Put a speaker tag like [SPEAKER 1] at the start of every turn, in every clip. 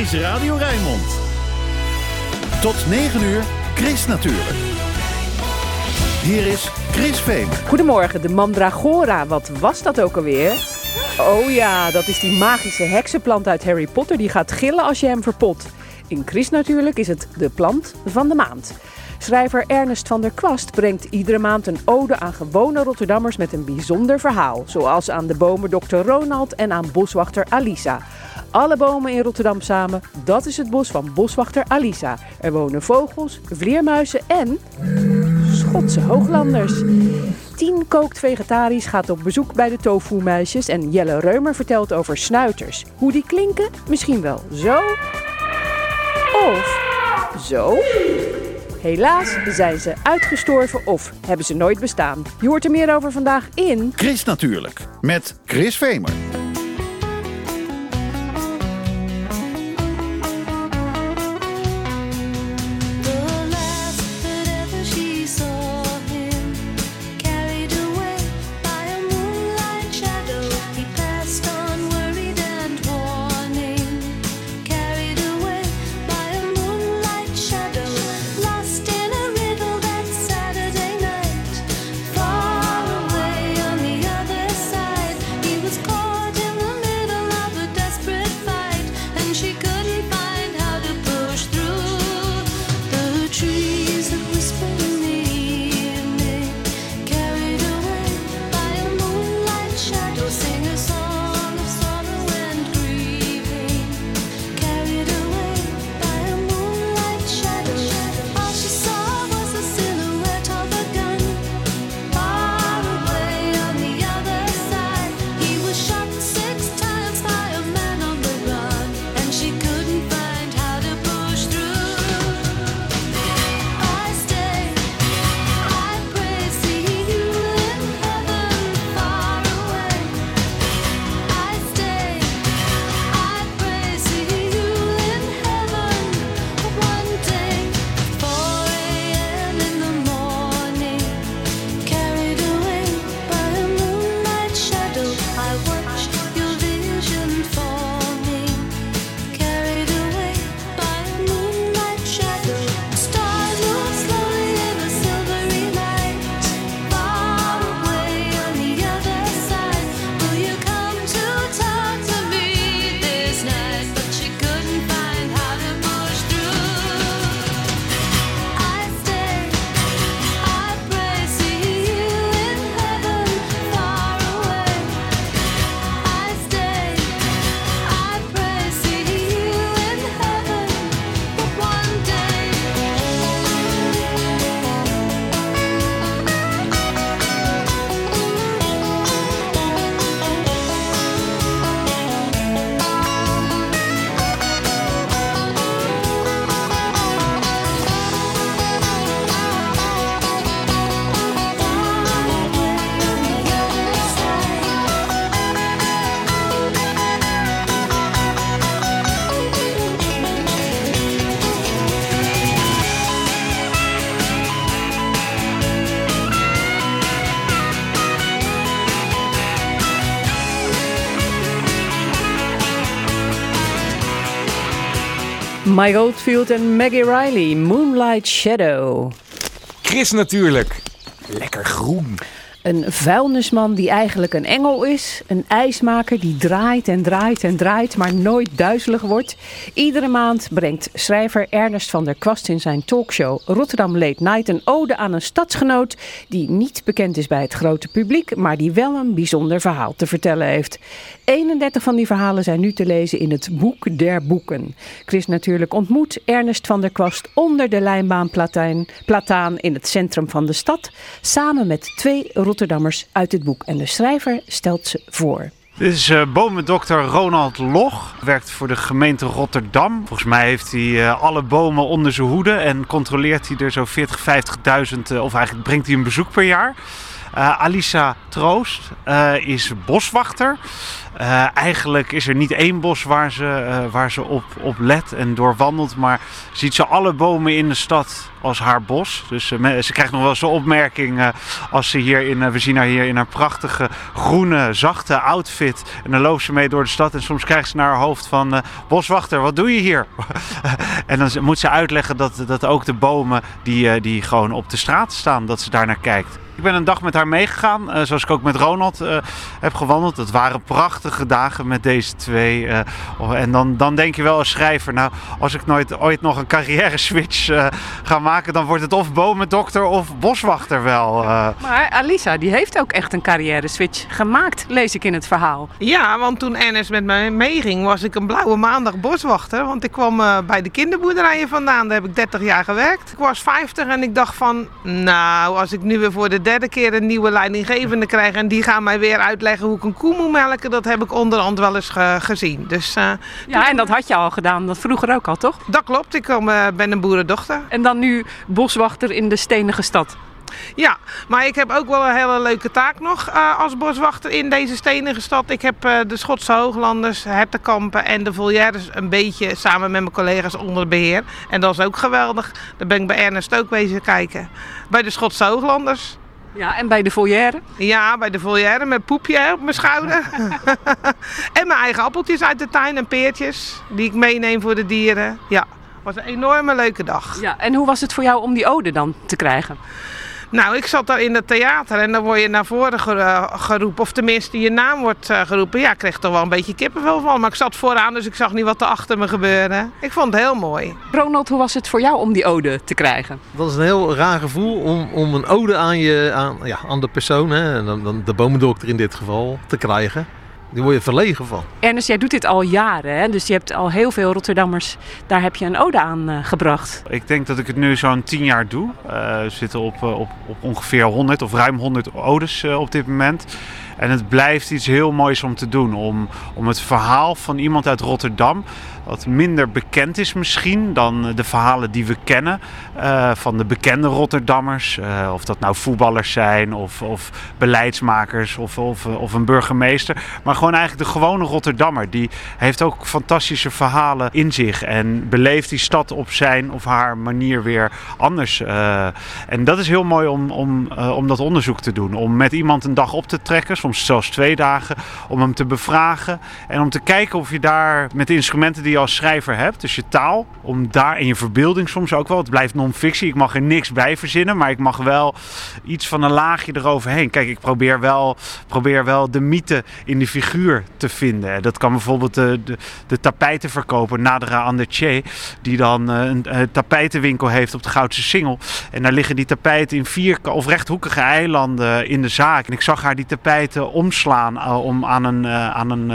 [SPEAKER 1] is Radio Rijnmond. Tot 9 uur, Chris natuurlijk. Hier is Chris Vemer.
[SPEAKER 2] Goedemorgen, de Mandragora. Wat was dat ook alweer? Oh ja, dat is die magische heksenplant uit Harry Potter. Die gaat gillen als je hem verpot. In Chris natuurlijk is het de plant van de maand. Schrijver Ernest van der Kwast brengt iedere maand een ode aan gewone Rotterdammers met een bijzonder verhaal. Zoals aan de bomen Dr. Ronald en aan boswachter Alisa. Alle bomen in Rotterdam samen, dat is het bos van boswachter Alisa. Er wonen vogels, vleermuizen en Schotse hooglanders. Tien kookt vegetarisch gaat op bezoek bij de tofu-muisjes en Jelle Reumer vertelt over snuiters. Hoe die klinken? Misschien wel zo of zo. Helaas zijn ze uitgestorven of hebben ze nooit bestaan. Je hoort er meer over vandaag in...
[SPEAKER 1] Chris natuurlijk, met Chris Vemer.
[SPEAKER 2] Mike Oldfield en Maggie Riley, Moonlight Shadow.
[SPEAKER 3] Chris natuurlijk. Lekker groen.
[SPEAKER 2] Een vuilnisman die eigenlijk een engel is. Een ijsmaker die draait en draait en draait, maar nooit duizelig wordt. Iedere maand brengt schrijver Ernest van der Kwast in zijn talkshow Rotterdam Late Night een ode aan een stadsgenoot die niet bekend is bij het grote publiek, maar die wel een bijzonder verhaal te vertellen heeft. 31 van die verhalen zijn nu te lezen in het Boek der Boeken. Chris natuurlijk ontmoet Ernest van der Kwast onder de lijnbaan Plataan, Plataan in het centrum van de stad, samen met twee Rotterdammers uit het boek. En de schrijver stelt ze voor.
[SPEAKER 4] Dit is uh, bomendokter Ronald Log, werkt voor de gemeente Rotterdam. Volgens mij heeft hij uh, alle bomen onder zijn hoede en controleert hij er zo 40, 50.000, uh, of eigenlijk brengt hij een bezoek per jaar. Eh, Alisa Troost eh, is boswachter. Eh, eigenlijk is er niet één bos waar ze, waar ze op, op let en doorwandelt, maar ziet ze alle bomen in de stad als haar bos. Dus ze krijgt nog wel eens een opmerking als ze hier in, we zien haar hier in haar prachtige groene, zachte outfit. En dan loopt ze mee door de stad en soms krijgt ze naar haar hoofd van, boswachter, wat doe je hier? en dan moet ze uitleggen dat, dat ook de bomen die, die gewoon op de straat staan, dat ze daar naar kijkt. Ik ben een dag met haar meegegaan, eh, zoals ik ook met Ronald eh, heb gewandeld. Dat waren prachtige dagen met deze twee. eh, oh, en dan, dan denk je wel als schrijver, nou, als ik nooit ooit nog een carrière switch eh, ga maken, dan wordt het of bomendokter of boswachter wel. eh.
[SPEAKER 2] Maar Alisa, die heeft ook echt een carrière switch gemaakt, lees ik in het verhaal.
[SPEAKER 5] Ja, want toen Ernest met mij meeging, was ik een blauwe maandag boswachter. Want ik kwam eh, bij de kinderboerderijen vandaan. Daar heb ik 30 jaar gewerkt. Ik was 50 en ik dacht van, nou, als ik nu weer voor de derde keer een nieuwe leidinggevende krijg en die gaan mij weer uitleggen hoe ik een koe moet melken, dat heb ik onderhand wel eens ge- gezien. Dus eh,
[SPEAKER 2] Ja, en dat had je al gedaan, dat vroeger ook al, toch?
[SPEAKER 5] dat klopt. Ik kom, eh, ben een boerendochter.
[SPEAKER 2] En dan nu boswachter in de stenige stad.
[SPEAKER 5] Ja, maar ik heb ook wel een hele leuke taak nog eh, als boswachter in deze stenige stad. Ik heb de Schotse Hooglanders, hertenkampen en de volières een beetje samen met mijn collega's onder beheer. En dat is ook geweldig. Daar ben ik bij Ernest ook bezig kijken. Bij de Schotse Hooglanders.
[SPEAKER 2] Ja, en bij de volière.
[SPEAKER 5] Ja, bij de volière met poepje op mijn schouder. en mijn eigen appeltjes uit de tuin en peertjes die ik meeneem voor de dieren. Ja, was een enorme leuke dag.
[SPEAKER 2] Ja, en hoe was het voor jou om die ode dan te krijgen?
[SPEAKER 5] Nou, ik zat daar in het theater en dan word je naar voren eh, geroepen. Of tenminste, je naam wordt eh, geroepen. Ja, ik kreeg er wel een beetje kippenvel van. Maar ik zat vooraan, dus ik zag niet wat er achter me gebeurde. Ik vond het heel mooi.
[SPEAKER 2] Ronald, hoe was het voor jou om die ode te krijgen?
[SPEAKER 6] Dat is een heel raar gevoel om, om een ode aan, je, aan, ja, aan de persoon, hè, en dan, dan de bomendokter in dit geval, te krijgen. Die word je verlegen van.
[SPEAKER 2] Ernest, jij doet dit al jaren, hè? dus je hebt al heel veel Rotterdammers, daar heb je een ode aan eh, gebracht.
[SPEAKER 4] Ik denk dat ik het nu zo'n 10 jaar doe. Eh, we zitten op, eh, op, op ongeveer 100 of ruim 100 odes eh, op dit moment. En het blijft iets heel moois om te doen. Om, om het verhaal van iemand uit Rotterdam, wat minder bekend is misschien dan de verhalen die we kennen. eh, van de bekende Rotterdammers. eh, of dat nou voetballers zijn of, of beleidsmakers of, of, of een burgemeester. Maar gewoon eigenlijk de gewone Rotterdammer. Die heeft ook fantastische verhalen in zich. En beleeft die stad op zijn of haar manier weer anders. eh. en dat is heel mooi om, om, eh, om dat onderzoek te doen. Om met iemand een dag op te trekken, soms zelfs twee dagen. Om hem te bevragen. En om te kijken of je daar met de instrumenten die je als schrijver hebt, dus je taal, om daar in je verbeelding soms ook wel. Het blijft non-fictie. Ik mag er niks bij verzinnen, maar ik mag wel iets van een laagje eroverheen. Kijk, ik probeer wel, probeer wel de mythe in de figuur te vinden. Dat kan bijvoorbeeld de, de, de tapijtenverkoper Nadra Andertje, die dan eh, een, tapijtenwinkel heeft op de Goudse Singel. En daar liggen die tapijten in vier of rechthoekige eilanden in de zaak. En ik zag haar die tapijten omslaan eh, om aan een, eh, aan een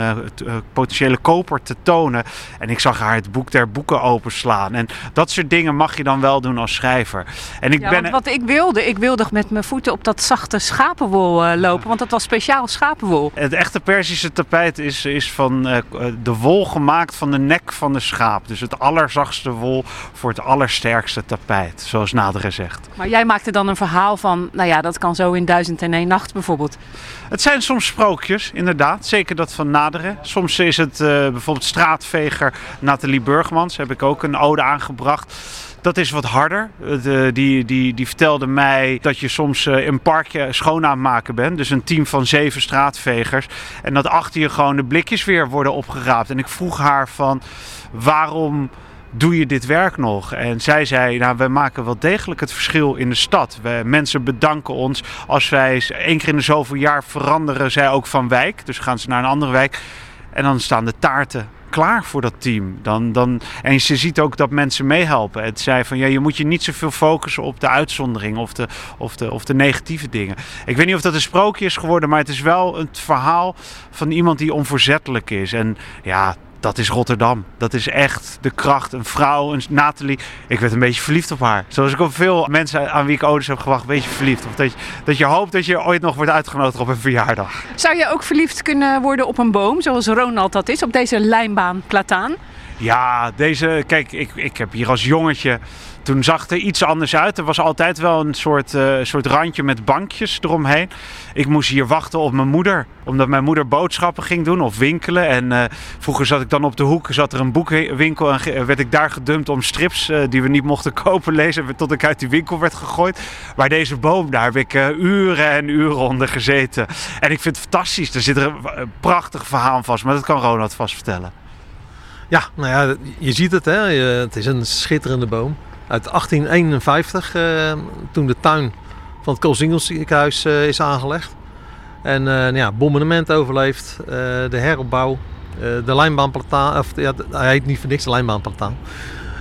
[SPEAKER 4] potentiële koper te tonen. En ik zag haar het boek der boeken openslaan. En dat soort dingen mag je dan wel doen als schrijver. En ik
[SPEAKER 2] Ja,
[SPEAKER 4] ben
[SPEAKER 2] want wat ik wilde, ik wilde met mijn voeten op dat zachte schapenwol eh, lopen, want dat was speciaal schapenwol.
[SPEAKER 4] Het echte Persische tapijt is, is van eh, de wol gemaakt van de nek van de schaap. Dus het allerzachtste wol voor het allersterkste tapijt, zoals Nadere zegt.
[SPEAKER 2] Maar jij maakte dan een verhaal van, nou ja, dat kan zo in duizend en één nacht bijvoorbeeld.
[SPEAKER 4] Het zijn soms sprookjes, inderdaad. Zeker dat van Nadere. Soms is het eh, bijvoorbeeld straatveger Nathalie Burgmans. Heb ik ook een ode aangebracht. Dat is wat harder. De, die, die, die vertelde mij dat je soms eh, een parkje schoon aan maken bent. Dus een team van zeven straatvegers. En dat achter je gewoon de blikjes weer worden opgeraapt. En ik vroeg haar van waarom doe je dit werk nog? En zij zei, nou, wij maken wel degelijk het verschil in de stad. We, mensen bedanken ons als wij één keer in de zoveel jaar veranderen zij ook van wijk. Dus gaan ze naar een andere wijk. En dan staan de taarten klaar voor dat team. Dan, dan, en ze ziet ook dat mensen meehelpen. Het zei van ja, je moet je niet zoveel focussen op de uitzondering of de, of, de, of de negatieve dingen. Ik weet niet of dat een sprookje is geworden, maar het is wel het verhaal van iemand die onverzettelijk is. En ja, dat is Rotterdam. Dat is echt de kracht. Een vrouw, een Nathalie. Ik werd een beetje verliefd op haar. Zoals ik op veel mensen aan wie ik ouders heb gewacht, een beetje verliefd. Of dat je, dat je hoopt dat je ooit nog wordt uitgenodigd op een verjaardag.
[SPEAKER 2] Zou je ook verliefd kunnen worden op een boom, zoals Ronald dat is, op deze lijnbaan plataan?
[SPEAKER 4] Ja, deze, kijk, ik, ik heb hier als jongetje. Toen zag het er iets anders uit. Er was altijd wel een soort, eh, soort randje met bankjes eromheen. Ik moest hier wachten op mijn moeder. Omdat mijn moeder boodschappen ging doen of winkelen. En eh, vroeger zat ik dan op de hoek, zat er een boekwinkel. En ge- werd ik daar gedumpt om strips eh, die we niet mochten kopen lezen. Tot ik uit die winkel werd gegooid. Maar deze boom, daar heb ik eh, uren en uren onder gezeten. En ik vind het fantastisch. Er zit er een, prachtig verhaal vast. Maar dat kan Ronald vast vertellen.
[SPEAKER 6] Ja, nou ja, je ziet het, hè. Het is een schitterende boom. Uit 1851, eh, toen de tuin van het Koolsingels eh is aangelegd. En eh, nou ja, bombardement overleefd, de heropbouw, de lijnbaanplataan, of ja, hij heet niet voor niks de lijnbaanplataan.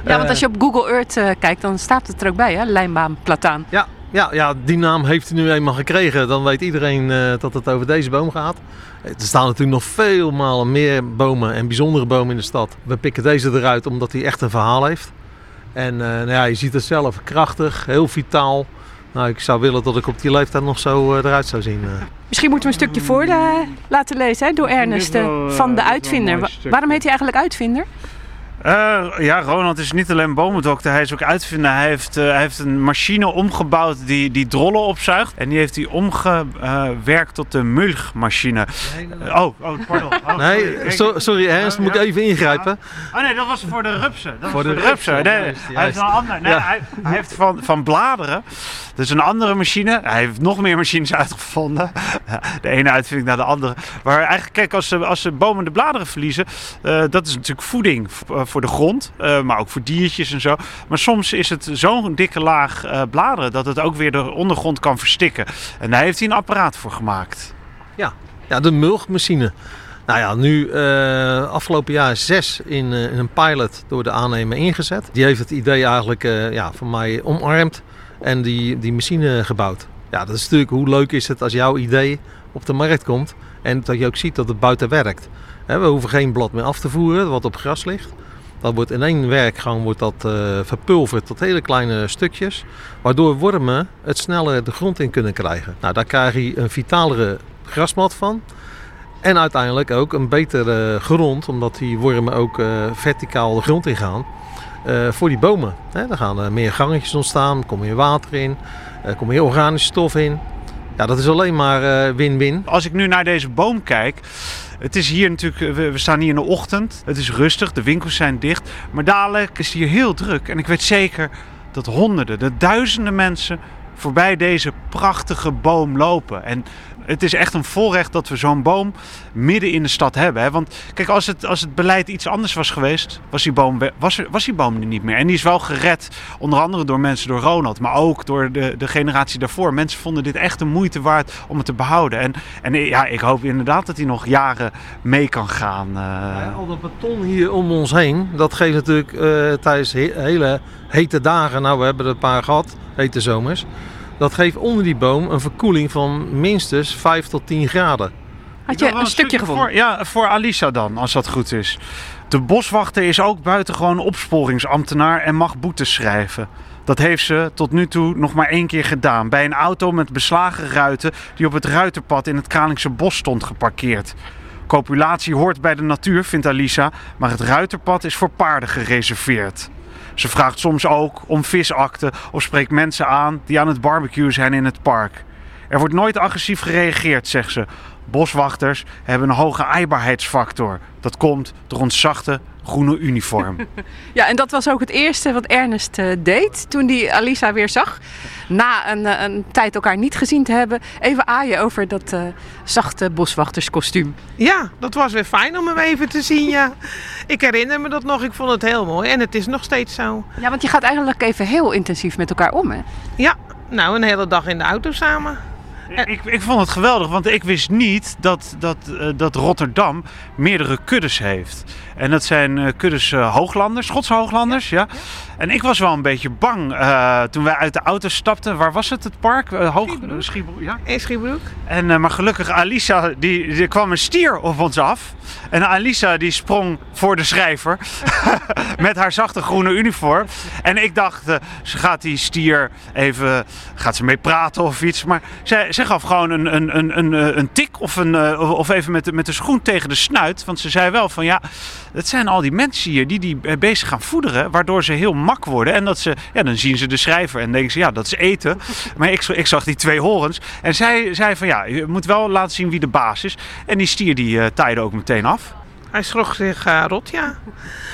[SPEAKER 2] Ja, want als je op Google Earth kijkt, dan staat het er ook bij, hè? Lijnbaan, plataan.
[SPEAKER 6] Ja, ja, ja, die naam heeft hij nu eenmaal gekregen. Dan weet iedereen dat het over deze boom gaat. Er staan natuurlijk nog veel malen meer bomen en bijzondere bomen in de stad. We pikken deze eruit omdat hij echt een verhaal heeft. En eh, nou ja, je ziet het zelf, krachtig, heel vitaal. Nou, ik zou willen dat ik op die leeftijd nog zo eh, eruit zou zien. eh.
[SPEAKER 2] Misschien moeten we een stukje voor eh, laten lezen hè, door Ernest
[SPEAKER 4] wel,
[SPEAKER 2] van de uitvinder. Waarom heet hij eigenlijk uitvinder?
[SPEAKER 4] Eh, ja, Ronald is niet alleen bomendokter, hij is ook uitvinder. Hij heeft, eh, hij heeft een machine omgebouwd die, die drollen opzuigt. En die heeft hij omgewerkt tot de mulchmachine. Eh, oh, oh, pardon. Oh,
[SPEAKER 6] Nee,
[SPEAKER 4] sorry.
[SPEAKER 6] so- sorry Ernst, moet ik even ingrijpen.
[SPEAKER 4] Oh nee, dat was voor de rupsen. Dat
[SPEAKER 6] Voor
[SPEAKER 4] was
[SPEAKER 6] de
[SPEAKER 4] voor de rupsen.
[SPEAKER 6] rupsen,
[SPEAKER 4] Nee,
[SPEAKER 6] juist,
[SPEAKER 4] hij heeft een ander. Nee,
[SPEAKER 6] Ja.
[SPEAKER 4] hij, hij heeft van, van bladeren. Dat is een andere machine. Hij heeft nog meer machines uitgevonden. De ene uitvinding naar de andere. Maar eigenlijk, kijk, als ze, als ze bomen de bladeren verliezen, eh, dat is natuurlijk voeding v- eh, voor de grond, eh, maar ook voor diertjes en zo. Maar soms is het zo'n dikke laag eh, bladeren dat het ook weer de ondergrond kan verstikken. En daar heeft hij een apparaat voor gemaakt.
[SPEAKER 6] Ja, de mulchmachine. Nou ja, nu eh, afgelopen jaar zes in, een pilot door de aannemer ingezet. Die heeft het idee eigenlijk ja, van mij omarmd en die, die machine gebouwd. Ja, dat is natuurlijk hoe leuk is het als jouw idee op de markt komt en dat je ook ziet dat het buiten werkt. We hoeven geen blad meer af te voeren wat op gras ligt. Dat wordt in één werkgang wordt dat, eh, verpulverd tot hele kleine stukjes. Waardoor wormen het sneller de grond in kunnen krijgen. Nou, daar krijg je een vitalere grasmat van. En uiteindelijk ook een betere grond, omdat die wormen ook eh, verticaal de grond ingaan. eh voor die bomen. Hè, gaan er meer gangetjes ontstaan, er komt meer water in, er komt meer organische stof in. Ja, dat is alleen maar eh, win-win.
[SPEAKER 4] Als ik nu naar deze boom kijk. Het is hier natuurlijk, eh, we, staan hier in de ochtend. Het is rustig, de winkels zijn dicht. Maar dadelijk is het hier heel druk. En ik weet zeker dat honderden, dat duizenden mensen voorbij deze prachtige boom lopen. En het is echt een voorrecht dat we zo'n boom midden in de stad hebben. Hè? Want kijk, als het, als het beleid iets anders was geweest, was die, boom, was, er- was die boom er niet meer. En die is wel gered, onder andere door mensen, door Ronald, maar ook door de, de generatie daarvoor. Mensen vonden dit echt de moeite waard om het te behouden. En, en ja, ik hoop inderdaad dat hij nog jaren mee kan gaan. eh.
[SPEAKER 6] Al dat beton hier om ons heen, dat geeft natuurlijk eh, tijdens he- hele hete dagen, nou we hebben er een paar gehad, hete zomers. Dat geeft onder die boom een verkoeling van minstens 5 tot 10 graden.
[SPEAKER 2] Had je een stukje gevonden?
[SPEAKER 4] Voor, ja, voor Alisa dan, als dat goed is. De boswachter is ook buitengewoon opsporingsambtenaar en mag boetes schrijven. Dat heeft ze tot nu toe nog maar één keer gedaan. Bij een auto met beslagen ruiten die op het ruiterpad in het Kralingse bos stond geparkeerd. Copulatie hoort bij de natuur, vindt Alisa, maar het ruiterpad is voor paarden gereserveerd. Ze vraagt soms ook om visakten of spreekt mensen aan die aan het barbecue zijn in het park. Er wordt nooit agressief gereageerd, zegt ze. Boswachters hebben een hoge aaibaarheidsfactor. Dat komt door ons zachte groene uniform.
[SPEAKER 2] Ja, en dat was ook het eerste wat Ernest eh, deed toen hij Alisa weer zag. Na een, eh, een tijd elkaar niet gezien te hebben. Even aaien over dat eh, zachte boswachterskostuum.
[SPEAKER 5] Ja, dat was weer fijn om hem even te zien, ja. Ik herinner me dat nog, ik vond het heel mooi. En het is nog steeds zo.
[SPEAKER 2] Ja, want je gaat eigenlijk even heel intensief met elkaar om, hè?
[SPEAKER 5] Ja, nou, een hele dag in de auto samen.
[SPEAKER 4] Ik, ik vond het geweldig, want ik wist niet dat, dat, eh, dat Rotterdam meerdere kuddes heeft. En dat zijn eh, kuddes eh, hooglanders, Schotse hooglanders, ja. En ik was wel een beetje bang eh, toen wij uit de auto stapten. Waar was het, het park? Eh, Hoog...
[SPEAKER 5] Schiebroek.
[SPEAKER 4] Schiebroek, ja.
[SPEAKER 5] In Schiebroek.
[SPEAKER 4] En, eh, maar gelukkig, Alisa, die, die kwam een stier op ons af. En Alisa die sprong voor de schrijver met haar zachte groene uniform. En ik dacht, ze gaat die stier even, gaat ze mee praten of iets. Maar zij, ze gaf gewoon een, een, een, een, een tik of, een, of- even met de, met de schoen tegen de snuit. Want ze zei wel van ja, het zijn al die mensen hier die die bezig gaan voederen. Waardoor ze heel mak worden. En dat ze, ja, dan zien ze de schrijver en denken ze ja, dat is eten. Maar ik, ik zag die twee horens. En zij zei van ja, je moet wel laten zien wie de baas is. En die stier die eh taaide ook meteen af.
[SPEAKER 5] Hij schrok zich eh, rot, ja.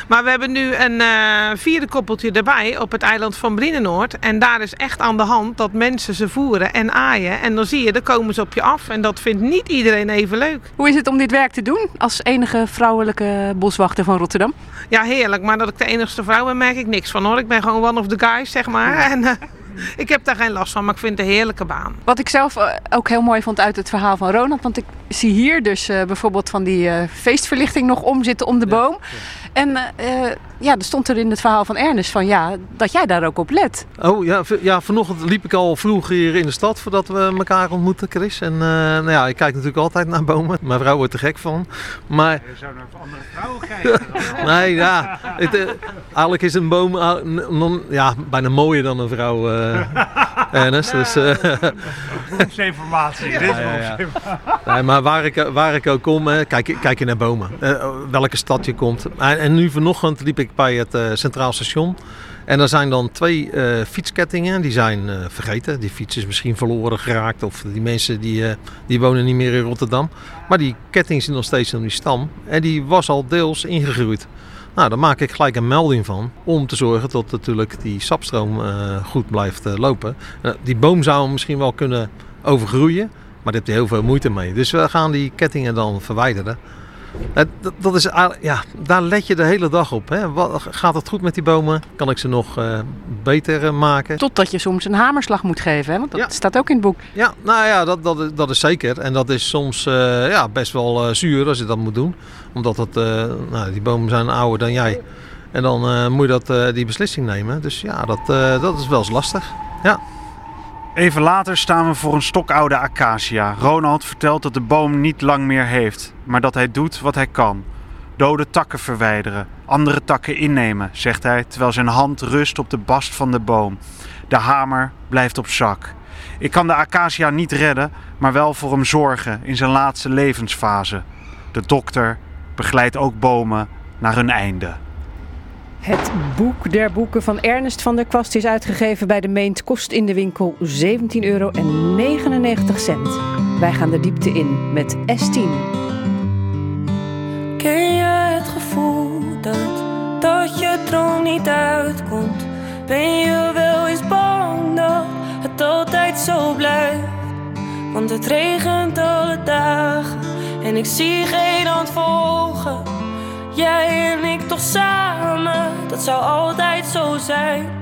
[SPEAKER 5] Maar we hebben nu een eh, vierde koppeltje erbij op het eiland van Brienenoord. En daar is echt aan de hand dat mensen ze voeren en aaien. En dan zie je, dan komen ze op je af. En dat vindt niet iedereen even leuk.
[SPEAKER 2] Hoe is het om dit werk te doen als enige vrouwelijke boswachter van Rotterdam?
[SPEAKER 5] Ja, heerlijk. Maar dat ik de enigste vrouw ben, merk ik niks van hoor. Ik ben gewoon one of the guys, zeg maar. En eh, ik heb daar geen last van, maar ik vind het een heerlijke baan.
[SPEAKER 2] Wat ik zelf eh, ook heel mooi vond uit het verhaal van Ronald. Want ik zie hier dus eh, bijvoorbeeld van die eh, feestverlichting nog omzitten om de boom. En eh, ja, er stond er in het verhaal van Ernest van ja, dat jij daar ook op let.
[SPEAKER 6] Oh ja, ja, vanochtend liep ik al vroeg hier in de stad voordat we elkaar ontmoeten, Chris. En eh, nou ja, ik kijk natuurlijk altijd naar bomen. Mijn vrouw wordt er gek van. Maar
[SPEAKER 4] Je zou naar andere vrouwen kijken.
[SPEAKER 6] nee, ja, het, eh, eigenlijk is een boom non- ja, bijna mooier dan een vrouw, eh Ernest. Dus, eh,
[SPEAKER 4] informatie. Dit is
[SPEAKER 6] ja, ja. Nee, maar waar ik, waar ik ook kom, hè, kijk, kijk je naar bomen. Welke stad je komt. En, en nu vanochtend liep ik bij het eh, Centraal Station. En er zijn dan twee eh, fietskettingen, die zijn eh, vergeten. Die fiets is misschien verloren geraakt of die mensen die, die wonen niet meer in Rotterdam. Maar die ketting zit nog steeds in die stam en die was al deels ingegroeid. Nou, daar maak ik gelijk een melding van om te zorgen dat natuurlijk die sapstroom goed blijft lopen. Eh, die boom zou misschien wel kunnen overgroeien, maar daar heb je heel veel moeite mee. Dus we gaan die kettingen dan verwijderen. Eh, dat, dat is, ja, daar let je de hele dag op. Hè. Wat, gaat het goed met die bomen? Kan ik ze nog eh, beter eh, maken?
[SPEAKER 2] Totdat je soms een hamerslag moet geven, hè? want dat
[SPEAKER 6] Ja.
[SPEAKER 2] staat ook in het boek.
[SPEAKER 6] Ja, nou ja, dat, dat, is- dat is zeker. En dat is soms eh, ja, best wel eh, zuur als je dat moet doen. Omdat het, nou, die bomen zijn ouder dan jij. En dan moet je dat, die beslissing nemen. Dus ja, dat, dat is wel eens lastig. Ja.
[SPEAKER 4] Even later staan we voor een stokoude acacia. Ronald vertelt dat de boom niet lang meer heeft, maar dat hij doet wat hij kan. Dode takken verwijderen, andere takken innemen, zegt hij terwijl zijn hand rust op de bast van de boom. De hamer blijft op zak. Ik kan de acacia niet redden, maar wel voor hem zorgen in zijn laatste levensfase. De dokter begeleidt ook bomen naar hun einde.
[SPEAKER 2] Het boek der boeken van Ernest van der Kwast is uitgegeven bij de Meent. Kost in de winkel 17,99 euro. Wij gaan de diepte in met S10.
[SPEAKER 7] Ken je het gevoel dat, dat je droom niet uitkomt? Ben je wel eens bang dat het altijd zo blijft? Want het regent alle dagen en ik zie geen hand volgen. Jij en ik toch samen, dat zou altijd zo zijn.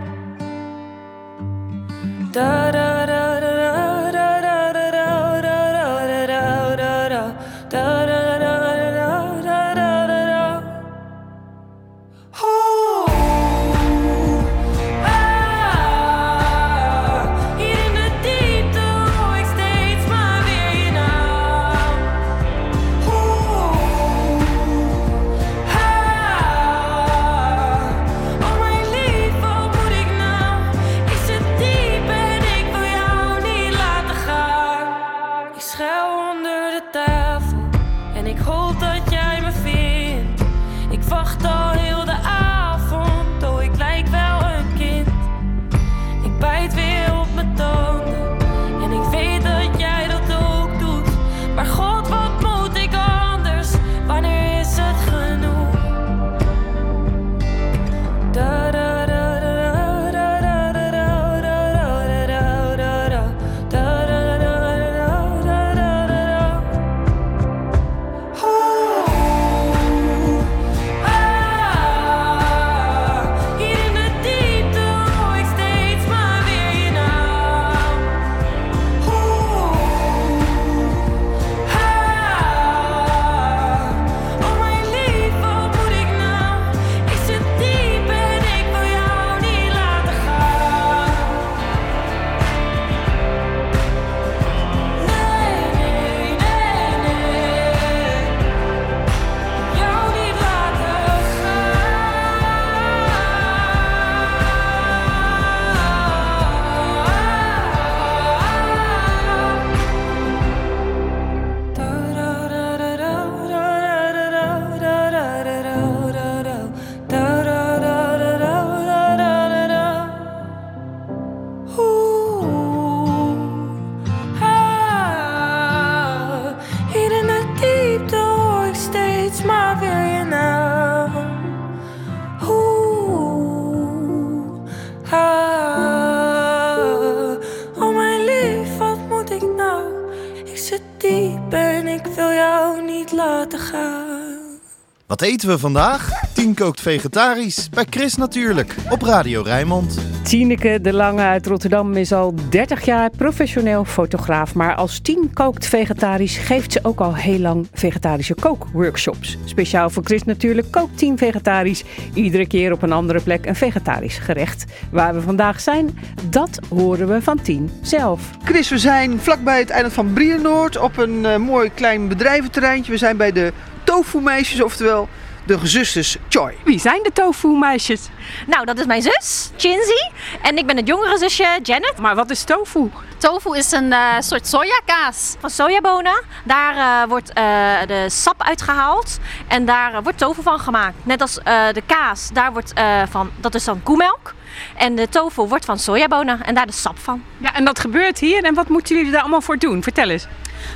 [SPEAKER 8] Eten we vandaag? Tien kookt vegetarisch. Bij Chris natuurlijk. Op Radio Rijnmond.
[SPEAKER 2] Tineke de Lange uit Rotterdam is al 30 jaar professioneel fotograaf. Maar als Tien kookt vegetarisch geeft ze ook al heel lang vegetarische kookworkshops. Speciaal voor Chris natuurlijk kookt Tien vegetarisch. Iedere keer op een andere plek een vegetarisch gerecht. Waar we vandaag zijn, dat horen we van Tien zelf.
[SPEAKER 9] Chris, we zijn vlakbij het eiland van Brienoord op een eh, mooi klein bedrijventerreintje. We zijn bij de tofu-meisjes, oftewel de gezusters Choi.
[SPEAKER 2] Wie zijn de tofu-meisjes?
[SPEAKER 10] Nou, dat is mijn zus, Chinzy. En ik ben het jongere zusje, Janet.
[SPEAKER 2] Maar wat is tofu?
[SPEAKER 10] Tofu is een eh, soort sojakaas van sojabonen. Daar eh, wordt eh, de sap uitgehaald en daar wordt tofu van gemaakt. Net als eh, de kaas, daar wordt, eh, van, dat is dan koemelk. En de tofu wordt van sojabonen en daar de sap van.
[SPEAKER 2] Ja, en dat gebeurt hier. En wat moeten jullie daar allemaal voor doen? Vertel eens.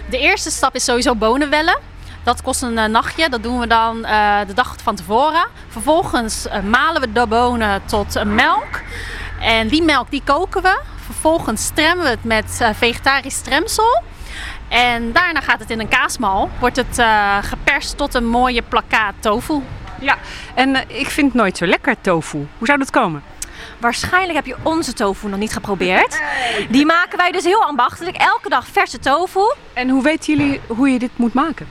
[SPEAKER 10] De eerste stap is sowieso bonen wellen. Dat kost een eh, nachtje. Dat doen we dan eh, de dag van tevoren. Vervolgens eh, malen we de bonen tot melk. En die melk die koken we. Vervolgens stremmen we het met eh, vegetarisch stremsel. En daarna gaat het in een kaasmal. Wordt het eh, geperst tot een mooie plakkaat tofu.
[SPEAKER 2] Ja, en ik vind het nooit zo lekker tofu. Hoe zou dat komen?
[SPEAKER 10] Waarschijnlijk heb je onze tofu nog niet geprobeerd. Die maken wij dus heel ambachtelijk. Elke dag verse tofu.
[SPEAKER 2] En hoe weten jullie hoe je dit moet maken?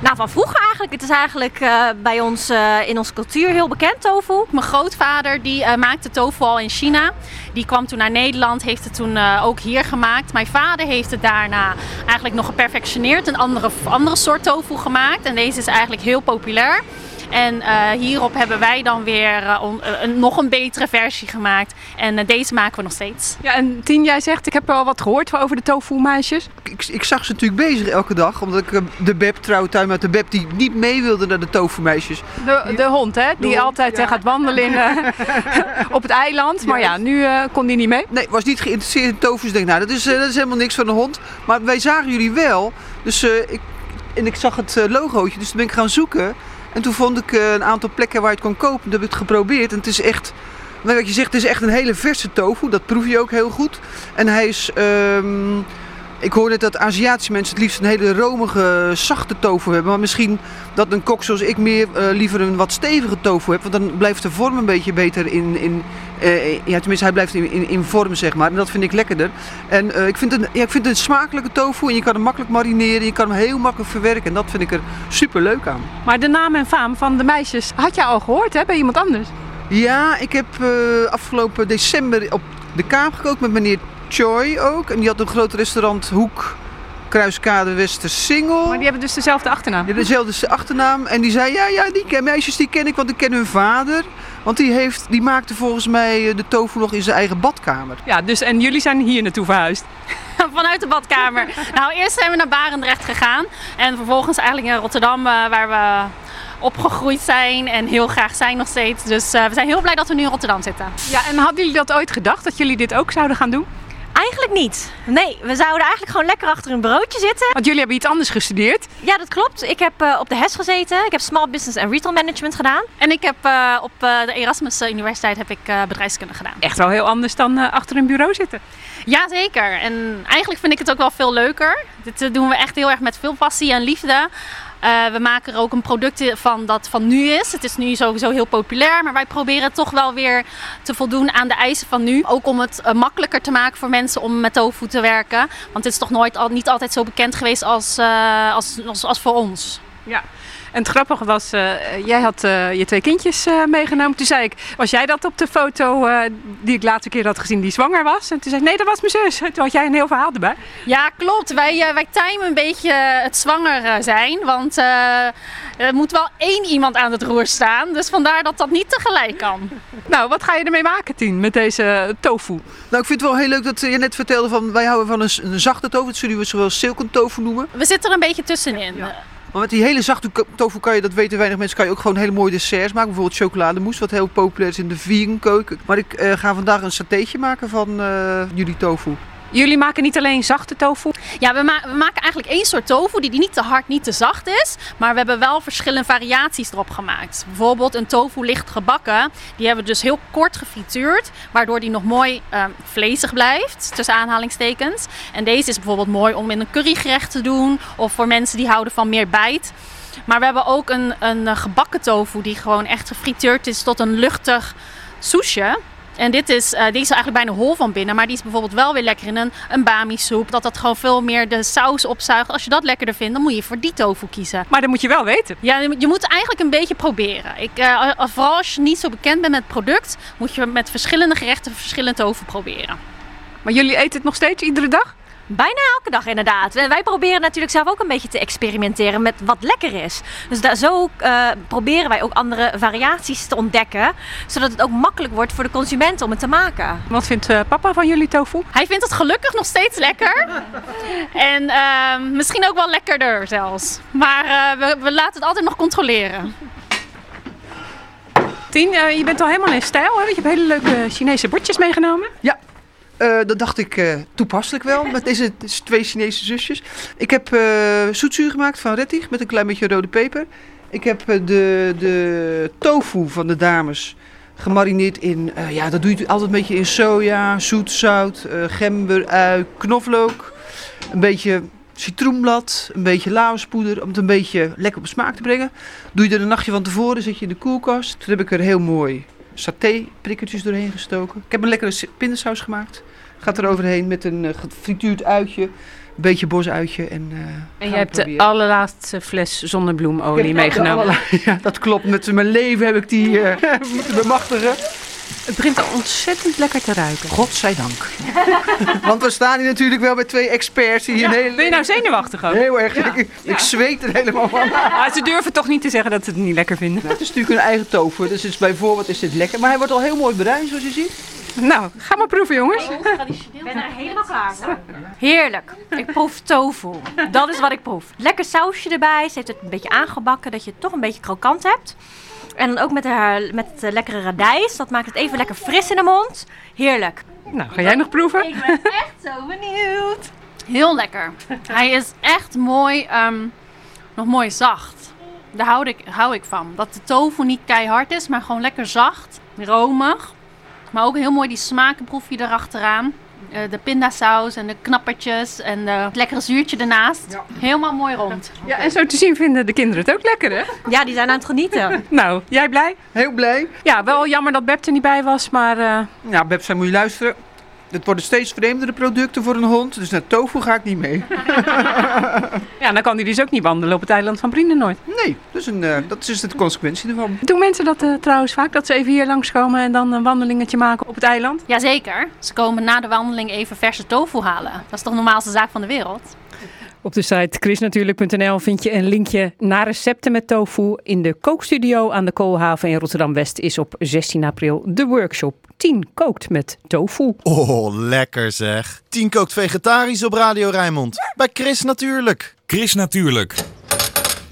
[SPEAKER 10] Nou, van vroeger eigenlijk. Het is eigenlijk eh, bij ons eh, in onze cultuur heel bekend, tofu. Mijn grootvader die eh, maakte tofu al in China. Die kwam toen naar Nederland, heeft het toen ook hier gemaakt. Mijn vader heeft het daarna eigenlijk nog geperfectioneerd. Een andere, andere soort tofu gemaakt. En deze is eigenlijk heel populair. En eh, hierop hebben wij dan weer eh, on- eh, een, nog een betere versie gemaakt. En deze maken we nog steeds.
[SPEAKER 2] Ja, en Tien, jij zegt, ik heb wel wat gehoord over de tofu-meisjes.
[SPEAKER 9] Ik, ik zag ze natuurlijk bezig elke dag, omdat ik de Beb, trouwtuin met de Beb, die niet mee wilde naar de tofu-meisjes.
[SPEAKER 2] De, de hond, hè? Die
[SPEAKER 9] hond,
[SPEAKER 2] altijd
[SPEAKER 9] ja.
[SPEAKER 2] gaat wandelen in, op het eiland. Maar ja, nu eh, kon die niet mee.
[SPEAKER 9] Nee, was niet geïnteresseerd in tofu. Dus ik denk, nou, dat is, eh, dat is helemaal niks van een hond. Maar wij zagen jullie wel. Dus eh, ik, en ik zag het eh, logootje, dus toen ben ik gaan zoeken. En toen vond ik eh, een aantal plekken waar je het kon kopen. Toen heb ik het geprobeerd. En het is echt, wat je zegt, het is echt een hele verse tofu. Dat proef je ook heel goed. En hij is, ehm, ik hoor net dat Aziatische mensen het liefst een hele romige, zachte tofu hebben. Maar misschien dat een kok zoals ik meer eh, liever een wat stevige tofu hebt. Want dan blijft de vorm een beetje beter in, in eh, ja, tenminste, hij blijft in, in, in vorm, zeg maar. En dat vind ik lekkerder. En eh, ik, vind het, ja, ik vind een smakelijke tofu. En je kan hem makkelijk marineren. Je kan hem heel makkelijk verwerken. En dat vind ik er super leuk aan.
[SPEAKER 2] Maar de naam en faam van de meisjes had je al gehoord, hè? Bij iemand anders.
[SPEAKER 9] Ja, ik heb afgelopen december op de Kaap gekookt met meneer Choi ook. En die had een groot restaurant Hoek, Kruiskade, Westersingel.
[SPEAKER 2] Maar die hebben dus dezelfde achternaam.
[SPEAKER 9] Die hebben dezelfde achternaam. En die zei, ja, ja, die ken- meisjes die ken ik, want ik ken hun vader. Want die, heeft, die maakte volgens mij eh, de tofu nog in zijn eigen badkamer.
[SPEAKER 2] Ja, dus en jullie zijn hier naartoe verhuisd.
[SPEAKER 10] Vanuit de badkamer. nou, eerst zijn we naar Barendrecht gegaan. En vervolgens eigenlijk naar Rotterdam, eh, waar we opgegroeid zijn en heel graag zijn nog steeds. Dus eh, we zijn heel blij dat we nu in Rotterdam zitten.
[SPEAKER 2] Ja, en hadden jullie dat ooit gedacht, dat jullie dit ook zouden gaan doen?
[SPEAKER 10] Eigenlijk niet. Nee, we zouden eigenlijk gewoon lekker achter een bureautje zitten.
[SPEAKER 2] Want jullie hebben iets anders gestudeerd.
[SPEAKER 10] Ja, dat klopt. Ik heb eh, op de HES gezeten. Ik heb Small Business en Retail Management gedaan. En ik heb eh, op eh, de Erasmus Universiteit heb ik eh, bedrijfskunde gedaan.
[SPEAKER 2] Echt wel heel anders dan eh, achter een bureau zitten.
[SPEAKER 10] Jazeker. En eigenlijk vind ik het ook wel veel leuker. Dit doen we echt heel erg met veel passie en liefde. Eh, we maken er ook een product van dat van nu is. Het is nu sowieso heel populair, maar wij proberen toch wel weer te voldoen aan de eisen van nu. Ook om het eh, makkelijker te maken voor mensen om met tofu te werken. Want het is toch nooit, al, niet altijd zo bekend geweest als, eh, als, als, als voor ons.
[SPEAKER 2] Ja. En het grappige was, eh, jij had eh, je twee kindjes eh, meegenomen. Toen zei ik, was jij dat op de foto eh, die ik laatste keer had gezien, die zwanger was? En toen zei ik, nee, dat was mijn zus. En toen had jij een heel verhaal erbij.
[SPEAKER 10] Ja, klopt. Wij, wij timen een beetje het zwanger zijn. Want eh, er moet wel één iemand aan het roer staan. Dus vandaar dat dat niet tegelijk kan.
[SPEAKER 2] Nou, wat ga je ermee maken, Tien, met deze tofu?
[SPEAKER 9] Nou, ik vind het wel heel leuk dat je net vertelde van wij houden van een, een zachte tofu. Dat zullen we zowel silken tofu noemen.
[SPEAKER 10] We zitten er een beetje tussenin.
[SPEAKER 9] Maar met die hele zachte tofu kan je, dat weten weinig mensen, kan je ook gewoon hele mooie desserts maken. Bijvoorbeeld chocolademousse, wat heel populair is in de vegan keuken. Maar ik eh, ga vandaag een satéetje maken van eh, jullie tofu.
[SPEAKER 2] Jullie maken niet alleen zachte tofu.
[SPEAKER 10] Ja, we, ma- we maken eigenlijk één soort tofu die niet te hard, niet te zacht is. Maar we hebben wel verschillende variaties erop gemaakt. Bijvoorbeeld een tofu licht gebakken. Die hebben we dus heel kort gefrituurd. Waardoor die nog mooi eh, vlezig blijft, tussen aanhalingstekens. En deze is bijvoorbeeld mooi om in een currygerecht te doen. Of voor mensen die houden van meer bijt. Maar we hebben ook een, een gebakken tofu die gewoon echt gefrituurd is tot een luchtig soesje. En dit is, eh, die is eigenlijk bijna hol van binnen, maar die is bijvoorbeeld wel weer lekker in een, een bami soep. Dat dat gewoon veel meer de saus opzuigt. Als je dat lekkerder vindt, dan moet je voor die tofu kiezen.
[SPEAKER 2] Maar dat moet je wel weten.
[SPEAKER 10] Ja, je moet- eigenlijk een beetje proberen. Ik, eh, als- vooral als je niet zo bekend bent met het product, moet je met verschillende gerechten verschillend tofu proberen.
[SPEAKER 2] Maar jullie eten het nog steeds iedere dag?
[SPEAKER 11] Bijna elke dag inderdaad. En Wij proberen natuurlijk zelf ook een beetje te experimenteren met wat lekker is. Dus daar, zo eh, proberen wij ook andere variaties te ontdekken. Zodat het ook makkelijk wordt voor de consument om het te maken.
[SPEAKER 2] Wat vindt eh, papa van jullie tofu?
[SPEAKER 10] Hij vindt het gelukkig nog steeds lekker. en ehm, misschien ook wel lekkerder zelfs. Maar eh, we, we laten het altijd nog controleren.
[SPEAKER 2] Tien, eh, je bent al helemaal in stijl, hè? Want je hebt hele leuke Chinese bordjes meegenomen.
[SPEAKER 9] Ja, eh, dat dacht ik eh, toepasselijk wel met deze twee Chinese zusjes. Ik heb eh zoetzuur gemaakt van rettig met een klein beetje rode peper. Ik heb de, de tofu van de dames gemarineerd in, ja, dat doe je altijd een beetje in soja, zoet, zout, gember, ui, knoflook. Een beetje citroenblad, een beetje laospoeder om het een beetje lekker op smaak te brengen. Doe je er een nachtje van tevoren, zet je in de koelkast. Toen heb ik er heel mooi saté prikkertjes doorheen gestoken. Ik heb een lekkere pindasaus gemaakt. Gaat er overheen met een eh, gefrituurd uitje, een beetje bosuitje. En, eh,
[SPEAKER 2] En je hebt de allerlaatste fles zonnebloemolie meegenomen.
[SPEAKER 9] Ja, dat klopt. Met mijn leven heb ik die eh, moeten bemachtigen.
[SPEAKER 2] Het begint al ontzettend lekker te ruiken.
[SPEAKER 9] Godzijdank. Want we staan hier natuurlijk wel met twee experts. Die hier een hele...
[SPEAKER 2] Ben je nou zenuwachtig ook?
[SPEAKER 9] Heel erg. Ik, ik zweet er helemaal van.
[SPEAKER 2] Ze durven toch niet te zeggen dat ze het niet lekker vinden.
[SPEAKER 9] Nou, het is natuurlijk een eigen tofu, dus het is bij voorbaat is dit lekker. Maar hij wordt al heel mooi bruin, zoals je ziet.
[SPEAKER 2] Nou, ga maar proeven jongens.
[SPEAKER 11] Ik ben er helemaal klaar voor. Heerlijk. Ik proef tofu. Dat is wat ik proef. Lekker sausje erbij. Ze heeft het een beetje aangebakken, dat je het toch een beetje krokant hebt. En dan ook met, de, met het lekkere radijs. Dat maakt het even lekker fris in de mond. Heerlijk.
[SPEAKER 2] Nou, ga jij nog proeven?
[SPEAKER 10] Ik ben echt zo benieuwd. Heel lekker. Hij is echt mooi, ehm, nog mooi zacht. Daar hou ik, hou ik van. Dat de tofu niet keihard is, maar gewoon lekker zacht, romig. Maar ook heel mooi die smakenproef je erachteraan. Eh, de pindasaus en de knappertjes en het lekkere zuurtje ernaast. Helemaal mooi rond.
[SPEAKER 2] Ja, en zo te zien vinden de kinderen het ook lekker, hè?
[SPEAKER 11] Ja, die zijn aan het genieten.
[SPEAKER 2] Nou, jij blij?
[SPEAKER 9] Heel blij.
[SPEAKER 2] Ja, wel jammer dat Beb er niet bij was, maar... eh,
[SPEAKER 9] Nou, Beb, zij moet je luisteren. Het worden steeds vreemdere producten voor een hond, dus naar tofu ga ik niet mee.
[SPEAKER 2] ja, dan kan hij dus ook niet wandelen op het eiland van Brienenoord.
[SPEAKER 9] Nee, dus een, eh, dat is de consequentie ervan.
[SPEAKER 2] Doen mensen dat eh, trouwens vaak, dat ze even hier langskomen en dan een wandelingetje maken op het eiland?
[SPEAKER 10] Jazeker. Ze komen na de wandeling even verse tofu halen. Dat is toch de normaalste zaak van de wereld?
[SPEAKER 2] Op de site chrisnatuurlijk.nl vind je een linkje naar recepten met tofu. In de kookstudio aan de Koolhaven in Rotterdam-West is op 16 april de workshop 10 kookt met tofu.
[SPEAKER 8] Oh, lekker zeg. 10 kookt vegetarisch op Radio Rijnmond. Bij Chris natuurlijk.
[SPEAKER 3] Chris Natuurlijk.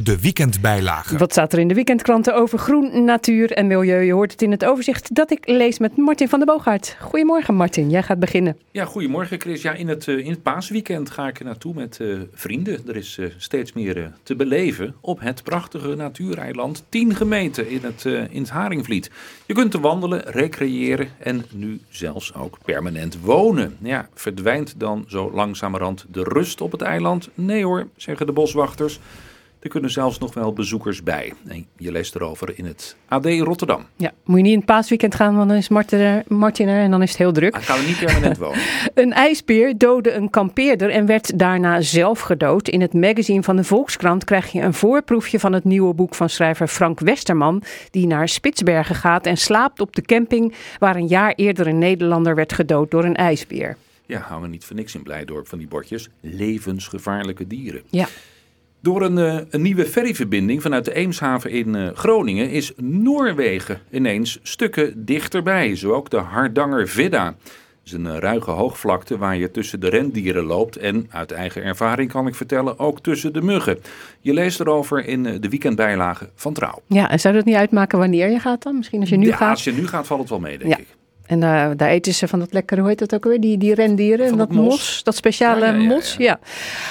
[SPEAKER 3] De weekendbijlage.
[SPEAKER 2] Wat staat er in de weekendkranten over groen, natuur en milieu? Je hoort het in het overzicht dat ik lees met Martin van der Boogaard. Goedemorgen Martin, jij gaat beginnen.
[SPEAKER 12] Ja, goedemorgen Chris. Ja, in het, eh, in het paasweekend ga ik er naartoe met eh, vrienden. Er is eh, steeds meer te beleven op het prachtige natuureiland 10 gemeten in het, eh, in het Haringvliet. Je kunt er wandelen, recreëren en nu zelfs ook permanent wonen. Ja, verdwijnt dan zo langzamerhand de rust op het eiland? Nee hoor, zeggen de boswachters. Er kunnen zelfs nog wel bezoekers bij. En je leest erover in het AD Rotterdam.
[SPEAKER 2] Ja, moet je niet in het paasweekend gaan, want dan is Martin er, Martin er en dan is het heel druk.
[SPEAKER 12] Dan gaan we niet permanent wonen.
[SPEAKER 2] Een ijsbeer doodde een kampeerder en werd daarna zelf gedood. In het magazine van de Volkskrant krijg je een voorproefje van het nieuwe boek van schrijver Frank Westerman, die naar Spitsbergen gaat en slaapt op de camping waar een jaar eerder een Nederlander werd gedood door een ijsbeer.
[SPEAKER 12] Ja, hangen niet voor niks in Blijdorp van die bordjes. Levensgevaarlijke dieren.
[SPEAKER 2] Ja.
[SPEAKER 12] Door een, eh, een nieuwe ferryverbinding vanuit de Eemshaven in eh, Groningen is Noorwegen ineens stukken dichterbij. Zo ook de Hardanger Vidda. Het is een eh, ruige hoogvlakte waar je tussen de rendieren loopt en uit eigen ervaring kan ik vertellen ook tussen de muggen. Je leest erover in de weekendbijlage van Trouw.
[SPEAKER 2] Ja, en zou dat niet uitmaken wanneer je gaat dan? Misschien als je nu
[SPEAKER 12] ja,
[SPEAKER 2] gaat?
[SPEAKER 12] als je nu gaat valt het wel mee, denk
[SPEAKER 2] Ja.
[SPEAKER 12] ik.
[SPEAKER 2] En daar eten ze van dat lekkere, hoe heet dat ook weer? Die, die rendieren,
[SPEAKER 12] Van
[SPEAKER 2] dat
[SPEAKER 12] dat mos.
[SPEAKER 2] mos. dat speciale
[SPEAKER 12] Ja, ja, ja,
[SPEAKER 2] mos. Ja.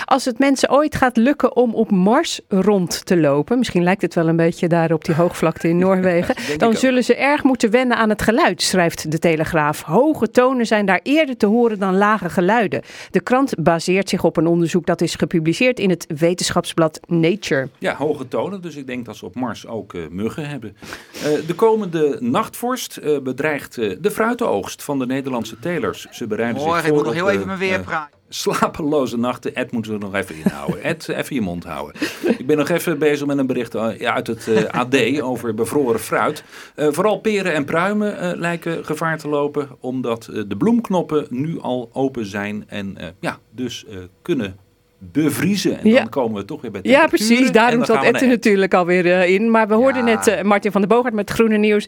[SPEAKER 2] Als het mensen ooit gaat lukken om op Mars rond te lopen, misschien lijkt het wel een beetje daar op die hoogvlakte in Noorwegen, dan zullen ze erg moeten wennen aan het geluid, schrijft de Telegraaf. Hoge tonen zijn daar eerder te horen dan lage geluiden. De krant baseert zich op een onderzoek dat is gepubliceerd in het wetenschapsblad Nature.
[SPEAKER 12] Ja, hoge tonen. Dus ik denk dat ze op Mars ook eh, muggen hebben. Eh, de komende nachtvorst eh, bedreigt de fruitenoogst van de Nederlandse telers. Ze bereiden
[SPEAKER 13] Hoor,
[SPEAKER 12] zich
[SPEAKER 13] ik
[SPEAKER 12] voor
[SPEAKER 13] moet nog heel even mijn weer
[SPEAKER 12] eh,
[SPEAKER 13] praten.
[SPEAKER 12] Slapeloze nachten. Ed moet er nog even inhouden. Ed, even je mond houden. Ik ben nog even bezig met een bericht eh, ja, uit het eh, AD over bevroren fruit. Eh, vooral peren en pruimen eh, lijken gevaar te lopen. Omdat eh, de bloemknoppen nu al open zijn. En eh, ja, dus eh, kunnen bevriezen. En
[SPEAKER 2] Ja.
[SPEAKER 12] dan komen we toch weer bij
[SPEAKER 2] Ja,
[SPEAKER 12] temperaturen.
[SPEAKER 2] precies. Daarom zat Ed er natuurlijk alweer in. Maar we hoorden
[SPEAKER 13] Ja.
[SPEAKER 2] net Martin van der Boogaard met Groene Nieuws.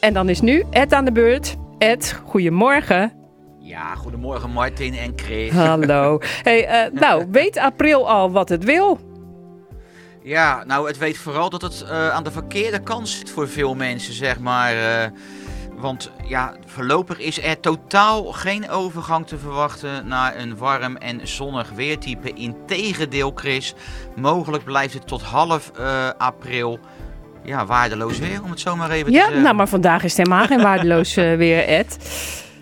[SPEAKER 2] En dan is nu Ed aan de beurt. Ed, goedemorgen.
[SPEAKER 13] Ja, goedemorgen Martin en Chris.
[SPEAKER 2] Hallo. Hey, eh, nou, weet april al wat het wil?
[SPEAKER 13] Ja, nou het weet vooral dat het eh, aan de verkeerde kant zit voor veel mensen, zeg maar. eh, want ja, voorlopig is er totaal geen overgang te verwachten naar een warm en zonnig weertype. Integendeel, Chris, mogelijk blijft het tot half april ja, waardeloos weer, om het zo maar even te
[SPEAKER 2] Ja,
[SPEAKER 13] zeggen.
[SPEAKER 2] nou, maar vandaag is het helemaal geen waardeloos eh, weer, Ed.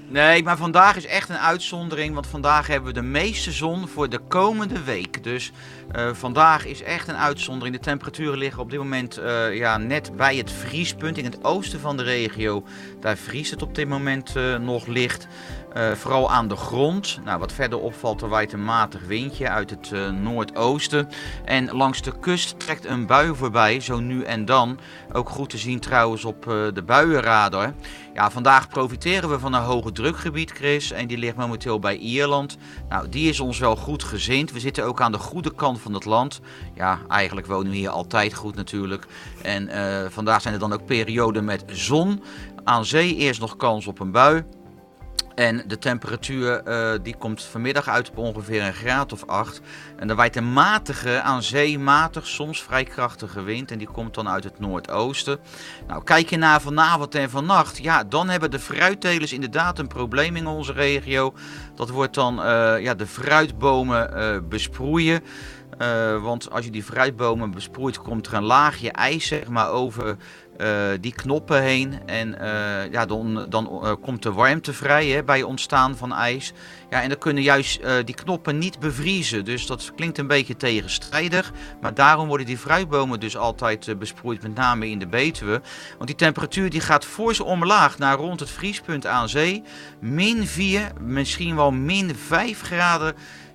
[SPEAKER 13] Nee, maar vandaag is echt een uitzondering, want vandaag hebben we de meeste zon voor de komende week. Dus eh, vandaag is echt een uitzondering. De temperaturen liggen op dit moment eh, ja, net bij het vriespunt in het oosten van de regio. Daar vriest het op dit moment nog licht. Eh, vooral aan de grond. Nou, wat verder opvalt, er waait een matig windje uit het eh, noordoosten. En langs de kust trekt een bui voorbij, zo nu en dan. Ook goed te zien trouwens op eh, de buienradar. Ja, vandaag profiteren we van een hoge drukgebied, Chris. En die ligt momenteel bij Ierland. Nou, die is ons wel goed gezind. We zitten ook aan de goede kant van het land. Ja, eigenlijk wonen we hier altijd goed natuurlijk. En vandaag zijn er dan ook perioden met zon. Aan zee eerst nog kans op een bui. En de temperatuur eh, die komt vanmiddag uit op ongeveer een graad of 8. En er waait een matige, aan zee matig, soms vrij krachtige wind. En die komt dan uit het noordoosten. Nou, kijk je naar vanavond en vannacht. Ja, dan hebben de fruittelers inderdaad een probleem in onze regio. Dat wordt dan eh, ja, de fruitbomen eh, besproeien. Eh, want als je die fruitbomen besproeit, komt er een laagje ijs zeg maar, over eh, die knoppen heen. En eh, ja, dan, dan komt de warmte vrij hè, bij ontstaan van ijs. Ja, en dan kunnen juist die knoppen niet bevriezen. Dus dat klinkt een beetje tegenstrijdig. Maar daarom worden die fruitbomen dus altijd besproeid, met name in de Betuwe. Want die temperatuur die gaat fors omlaag naar rond het vriespunt aan zee. Min 4, misschien wel min 5 graden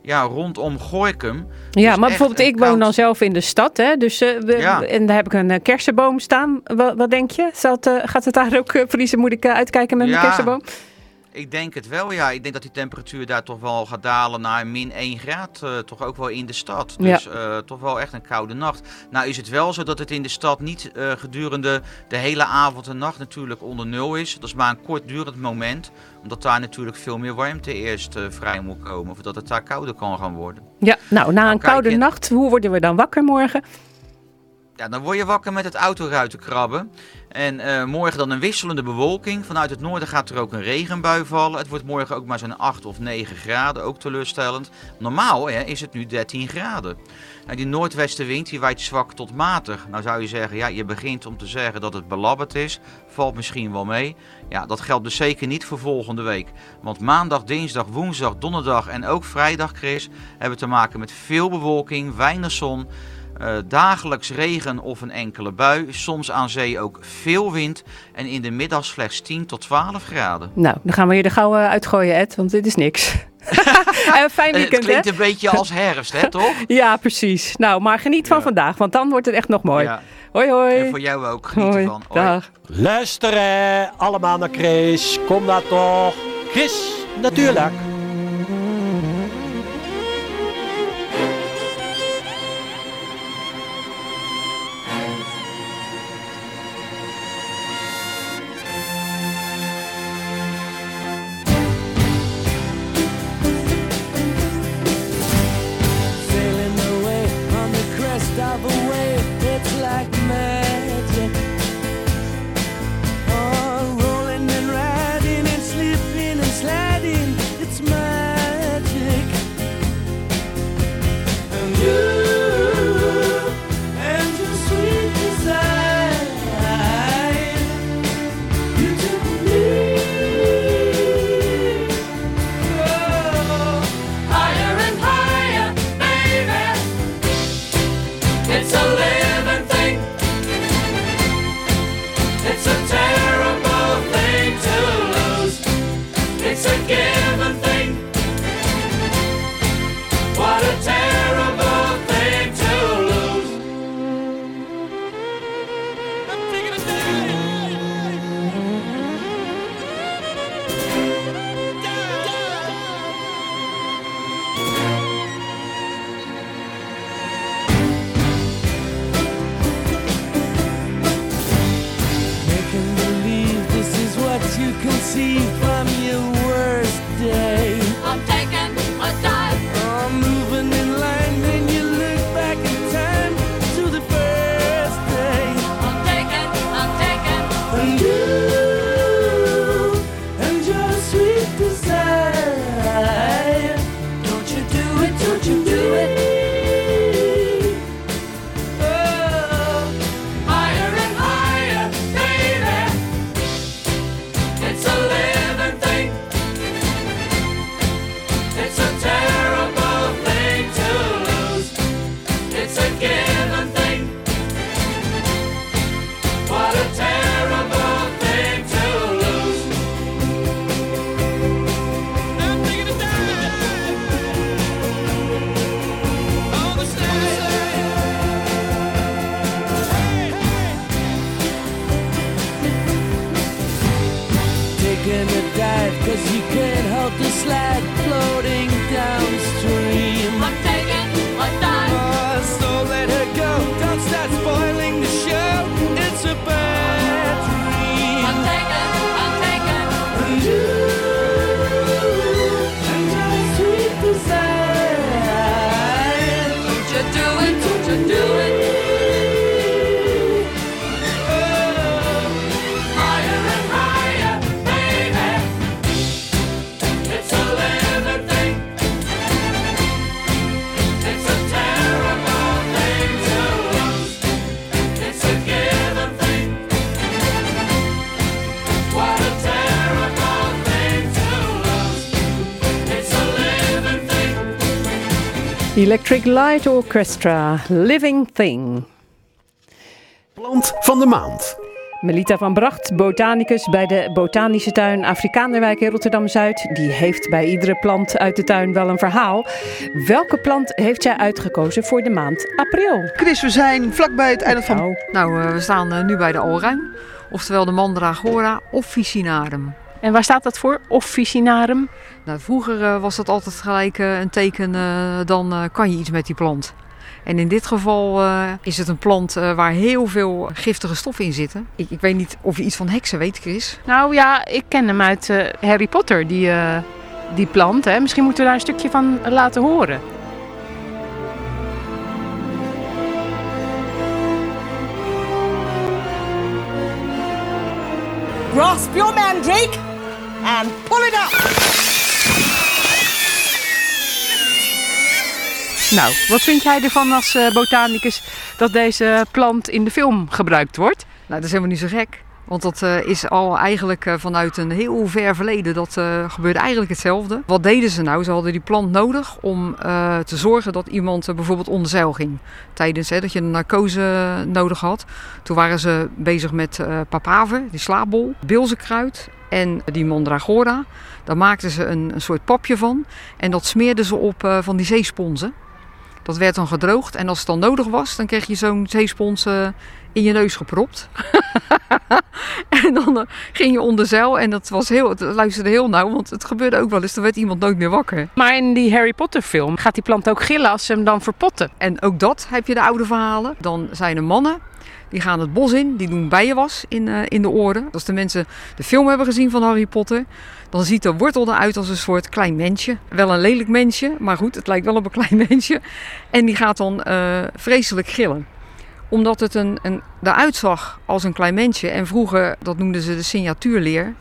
[SPEAKER 13] ja, rondom Gorkum.
[SPEAKER 2] Ja,
[SPEAKER 13] Dus
[SPEAKER 2] maar bijvoorbeeld ik woon dan zelf in de stad, hè. Dus, eh, we-
[SPEAKER 13] Ja.
[SPEAKER 2] En daar heb ik een eh, kersenboom staan. Wat, wat denk je? Zal het, eh, gaat het daar ook vriezen? Moet ik uitkijken met mijn kersenboom?
[SPEAKER 13] Ik denk het wel, ja. Ik denk dat die temperatuur daar toch wel gaat dalen naar min 1 graad. eh, toch ook wel in de stad.
[SPEAKER 2] Ja.
[SPEAKER 13] Dus eh, toch wel echt een koude nacht. Nou is het wel zo dat het in de stad niet eh, gedurende de hele avond en nacht natuurlijk onder nul is. Dat is maar een kortdurend moment. Omdat daar natuurlijk veel meer warmte eerst vrij moet komen. Of dat het daar kouder kan gaan worden.
[SPEAKER 2] Ja, nou, na een
[SPEAKER 13] kijk,
[SPEAKER 2] koude nacht, hoe worden we dan wakker morgen?
[SPEAKER 13] Ja, dan word je wakker met het autoruiten krabben. En eh, morgen dan een wisselende bewolking. Vanuit het noorden gaat er ook een regenbui vallen. Het wordt morgen ook maar zo'n 8 of 9 graden, ook teleurstellend. Normaal hè, is het nu 13 graden. Nou, die noordwestenwind die waait zwak tot matig. Nou zou je zeggen, ja, je begint om te zeggen dat het belabberd is. Valt misschien wel mee. Ja, dat geldt dus zeker niet voor volgende week. Want maandag, dinsdag, woensdag, donderdag en ook vrijdag, Chris, hebben te maken met veel bewolking, weinig zon. Eh, dagelijks regen of een enkele bui. Soms aan zee ook veel wind. En in de middag slechts 10 tot 12 graden.
[SPEAKER 2] Nou, dan gaan we je er gauw eh, uitgooien, Ed, want dit is niks. En fijn
[SPEAKER 13] Eh, het
[SPEAKER 2] weekend,
[SPEAKER 13] klinkt
[SPEAKER 2] hè?
[SPEAKER 13] een beetje als herfst, hè, toch?
[SPEAKER 2] Ja, precies. Nou, maar geniet van vandaag, want dan wordt het echt nog mooi.
[SPEAKER 13] Ja.
[SPEAKER 2] Hoi, hoi.
[SPEAKER 13] En voor jou ook. Geniet
[SPEAKER 2] Hoi,
[SPEAKER 13] ervan. Hoi.
[SPEAKER 2] dag.
[SPEAKER 14] Luisteren allemaal naar Chris. Kom daar toch. Chris, natuurlijk.
[SPEAKER 2] Electric Light Orchestra, Living Thing.
[SPEAKER 1] Plant van de maand.
[SPEAKER 2] Melita van Bracht, botanicus bij de Botanische Tuin Afrikaanderwijk in Rotterdam-Zuid, die heeft bij iedere plant uit de tuin wel een verhaal. Welke plant heeft zij uitgekozen voor de maand april?
[SPEAKER 9] Chris, we zijn vlakbij het einde van...
[SPEAKER 15] Nou, eh, we staan eh, nu bij de Alruin, oftewel de Mandragora officinarum.
[SPEAKER 2] En waar staat dat voor, officinarum?
[SPEAKER 15] Nou, vroeger eh, was dat altijd gelijk eh, een teken, eh, dan kan je iets met die plant. En in dit geval eh, is het een plant waar heel veel giftige stoffen in zitten. Ik, ik weet niet of je iets van heksen weet, Chris.
[SPEAKER 2] Nou ja, ik ken hem uit eh, Harry Potter, die, eh, die plant. Hè. Misschien moeten we daar een stukje van laten horen.
[SPEAKER 16] Grasp your mandrake and pull it up.
[SPEAKER 2] Nou, wat vind jij ervan als eh, botanicus dat deze plant in de film gebruikt wordt?
[SPEAKER 15] Nou, dat is helemaal niet zo gek. Want dat eh, is al eigenlijk eh, vanuit een heel ver verleden. Dat eh, gebeurde eigenlijk hetzelfde. Wat deden ze nou? Ze hadden die plant nodig om te zorgen dat iemand bijvoorbeeld onder zeil ging. Tijdens hè, dat je een narcose nodig had. Toen waren ze bezig met papaver, die slaapbol, bilzenkruid en die mandragora. Daar maakten ze een, een soort papje van. En dat smeerden ze op van die zeesponsen. Dat werd dan gedroogd. En als het dan nodig was, dan kreeg je zo'n zeespons in je neus gepropt. en dan eh, ging je onder zeil. En dat was heel, het luisterde heel nauw, want het gebeurde ook wel eens. Dan werd iemand nooit meer wakker.
[SPEAKER 2] Maar in die Harry Potter film gaat die plant ook gillen als ze hem dan verpotten.
[SPEAKER 15] En ook dat heb je de oude verhalen. Dan zijn er mannen. Die gaan het bos in, die doen bijenwas in, eh, in de oren. Als de mensen de film hebben gezien van Harry Potter, dan ziet de wortel eruit als een soort klein mensje. Wel een lelijk mensje, maar goed, het lijkt wel op een klein mensje. En die gaat dan eh, vreselijk gillen omdat het een, een, eruit zag als een klein mensje. En vroeger, dat noemden ze de signatuurleer.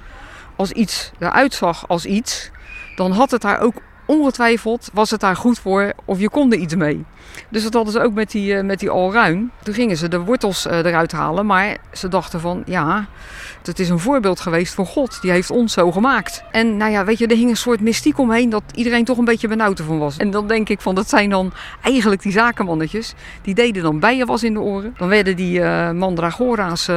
[SPEAKER 15] Als iets eruit zag als iets, dan had het daar ook ongetwijfeld, was het daar goed voor of je kon er iets mee. Dus dat hadden ze ook met die, eh, met die alruin. Toen gingen ze de wortels eh, eruit halen, maar ze dachten van ja, het is een voorbeeld geweest van God. Die heeft ons zo gemaakt. En nou ja, weet je, er hing een soort mystiek omheen dat iedereen toch een beetje benauwd ervan was. En dan denk ik van, dat zijn dan eigenlijk die zakenmannetjes. Die deden dan bijenwas in de oren. Dan werden die eh mandragora's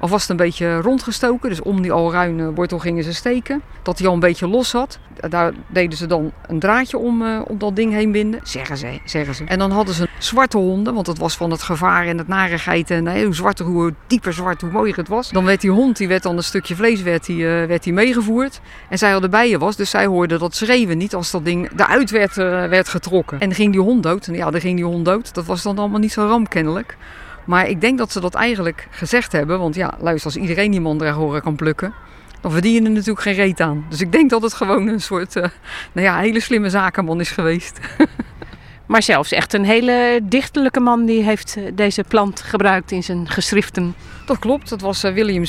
[SPEAKER 15] alvast een beetje rondgestoken. Dus om die alruin wortel gingen ze steken. Dat die al een beetje los zat. Daar deden ze dan een draadje om, om dat ding heen binden. Zeggen ze, zeggen ze. En hadden ze zwarte honden, want het was van het gevaar en het narigheid. En hoe zwarter, hoe dieper zwart, hoe mooier het was. Dan werd die hond, die werd dan een stukje vlees werd die, eh, werd die meegevoerd. En zij hadden bijenwas, dus zij hoorden dat schreeuwen niet als dat ding eruit werd, eh, werd getrokken. En ging die hond dood. En ja, dan ging die hond dood. Dat was dan allemaal niet zo ramp kennelijk. Maar ik denk dat ze dat eigenlijk gezegd hebben. Want ja, luister, als iedereen die mandragora kan plukken, dan verdien je er natuurlijk geen reet aan. Dus ik denk dat het gewoon een soort, eh, nou ja, hele slimme zakenman is geweest.
[SPEAKER 2] Maar zelfs echt een hele dichterlijke man die heeft eh, deze plant gebruikt in zijn geschriften.
[SPEAKER 15] Dat klopt, dat was eh, William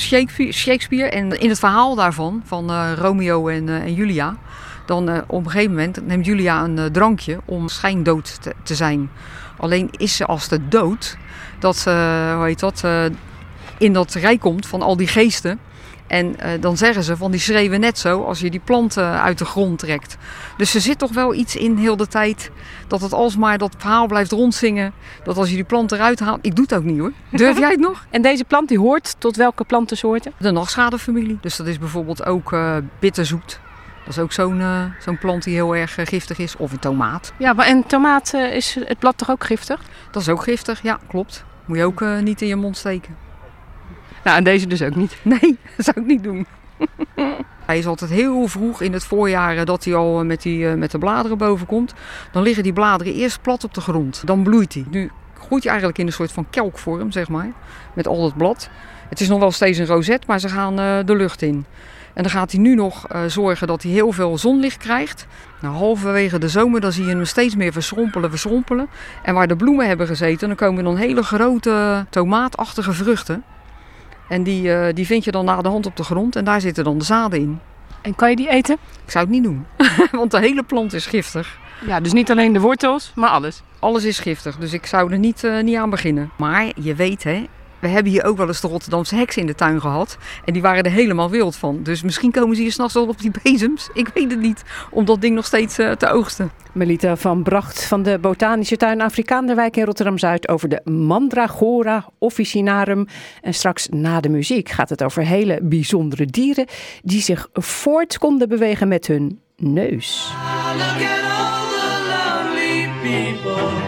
[SPEAKER 15] Shakespeare. En in het verhaal daarvan, van eh, Romeo en, Julia, dan op een gegeven moment neemt Julia een drankje om schijndood te, te zijn. Alleen is ze als de dood, dat, hoe heet dat, in dat rijk komt van al die geesten. En eh, dan zeggen ze van die schreeuwen net zo als je die plant eh, uit de grond trekt. Dus er zit toch wel iets in heel de tijd dat het alsmaar dat verhaal blijft rondzingen. Dat als je die plant eruit haalt. Ik doe het ook niet hoor. Durf jij het nog?
[SPEAKER 2] En deze plant die hoort tot welke plantensoorten?
[SPEAKER 15] De nachtschadefamilie. Dus dat is bijvoorbeeld ook eh, bitterzoet. Dat is ook zo'n zo'n plant die heel erg giftig is. Of een tomaat.
[SPEAKER 2] Ja, maar en tomaat is het blad toch ook giftig?
[SPEAKER 15] Dat is ook giftig, ja, klopt. Moet je ook niet in je mond steken.
[SPEAKER 2] Nou, en deze dus ook niet.
[SPEAKER 15] Nee, dat zou ik niet doen. Hij is altijd heel vroeg in het voorjaar eh, dat hij al eh, met, die, eh, met de bladeren boven komt. Dan liggen die bladeren eerst plat op de grond. Dan bloeit hij. Nu groeit hij eigenlijk in een soort van kelkvorm, zeg maar. Met al dat blad. Het is nog wel steeds een rozet, maar ze gaan de lucht in. En dan gaat hij nu nog zorgen dat hij heel veel zonlicht krijgt. Nou, halverwege de zomer dan zie je hem steeds meer verschrompelen, verschrompelen. En waar de bloemen hebben gezeten, dan komen dan hele grote tomaatachtige vruchten. En die, eh, die vind je dan na de hand op de grond en daar zitten dan de zaden in.
[SPEAKER 2] En kan je die eten?
[SPEAKER 15] Ik zou het niet doen, want de hele plant is giftig.
[SPEAKER 2] Ja, dus niet alleen de wortels, maar alles.
[SPEAKER 15] Alles is giftig, dus ik zou er niet, eh, niet aan beginnen. Maar je weet hè, we hebben hier ook wel eens de Rotterdamse heksen in de tuin gehad. En die waren er helemaal wild van. Dus misschien komen ze hier s'nachts wel op die bezems. Ik weet het niet, om dat ding nog steeds eh, te oogsten.
[SPEAKER 2] Melita van Bracht van de Botanische Tuin Afrikaanderwijk in Rotterdam-Zuid over de Mandragora officinarum. En straks na de muziek gaat het over hele bijzondere dieren die zich voort konden bewegen met hun neus.
[SPEAKER 17] Look at all the lonely people.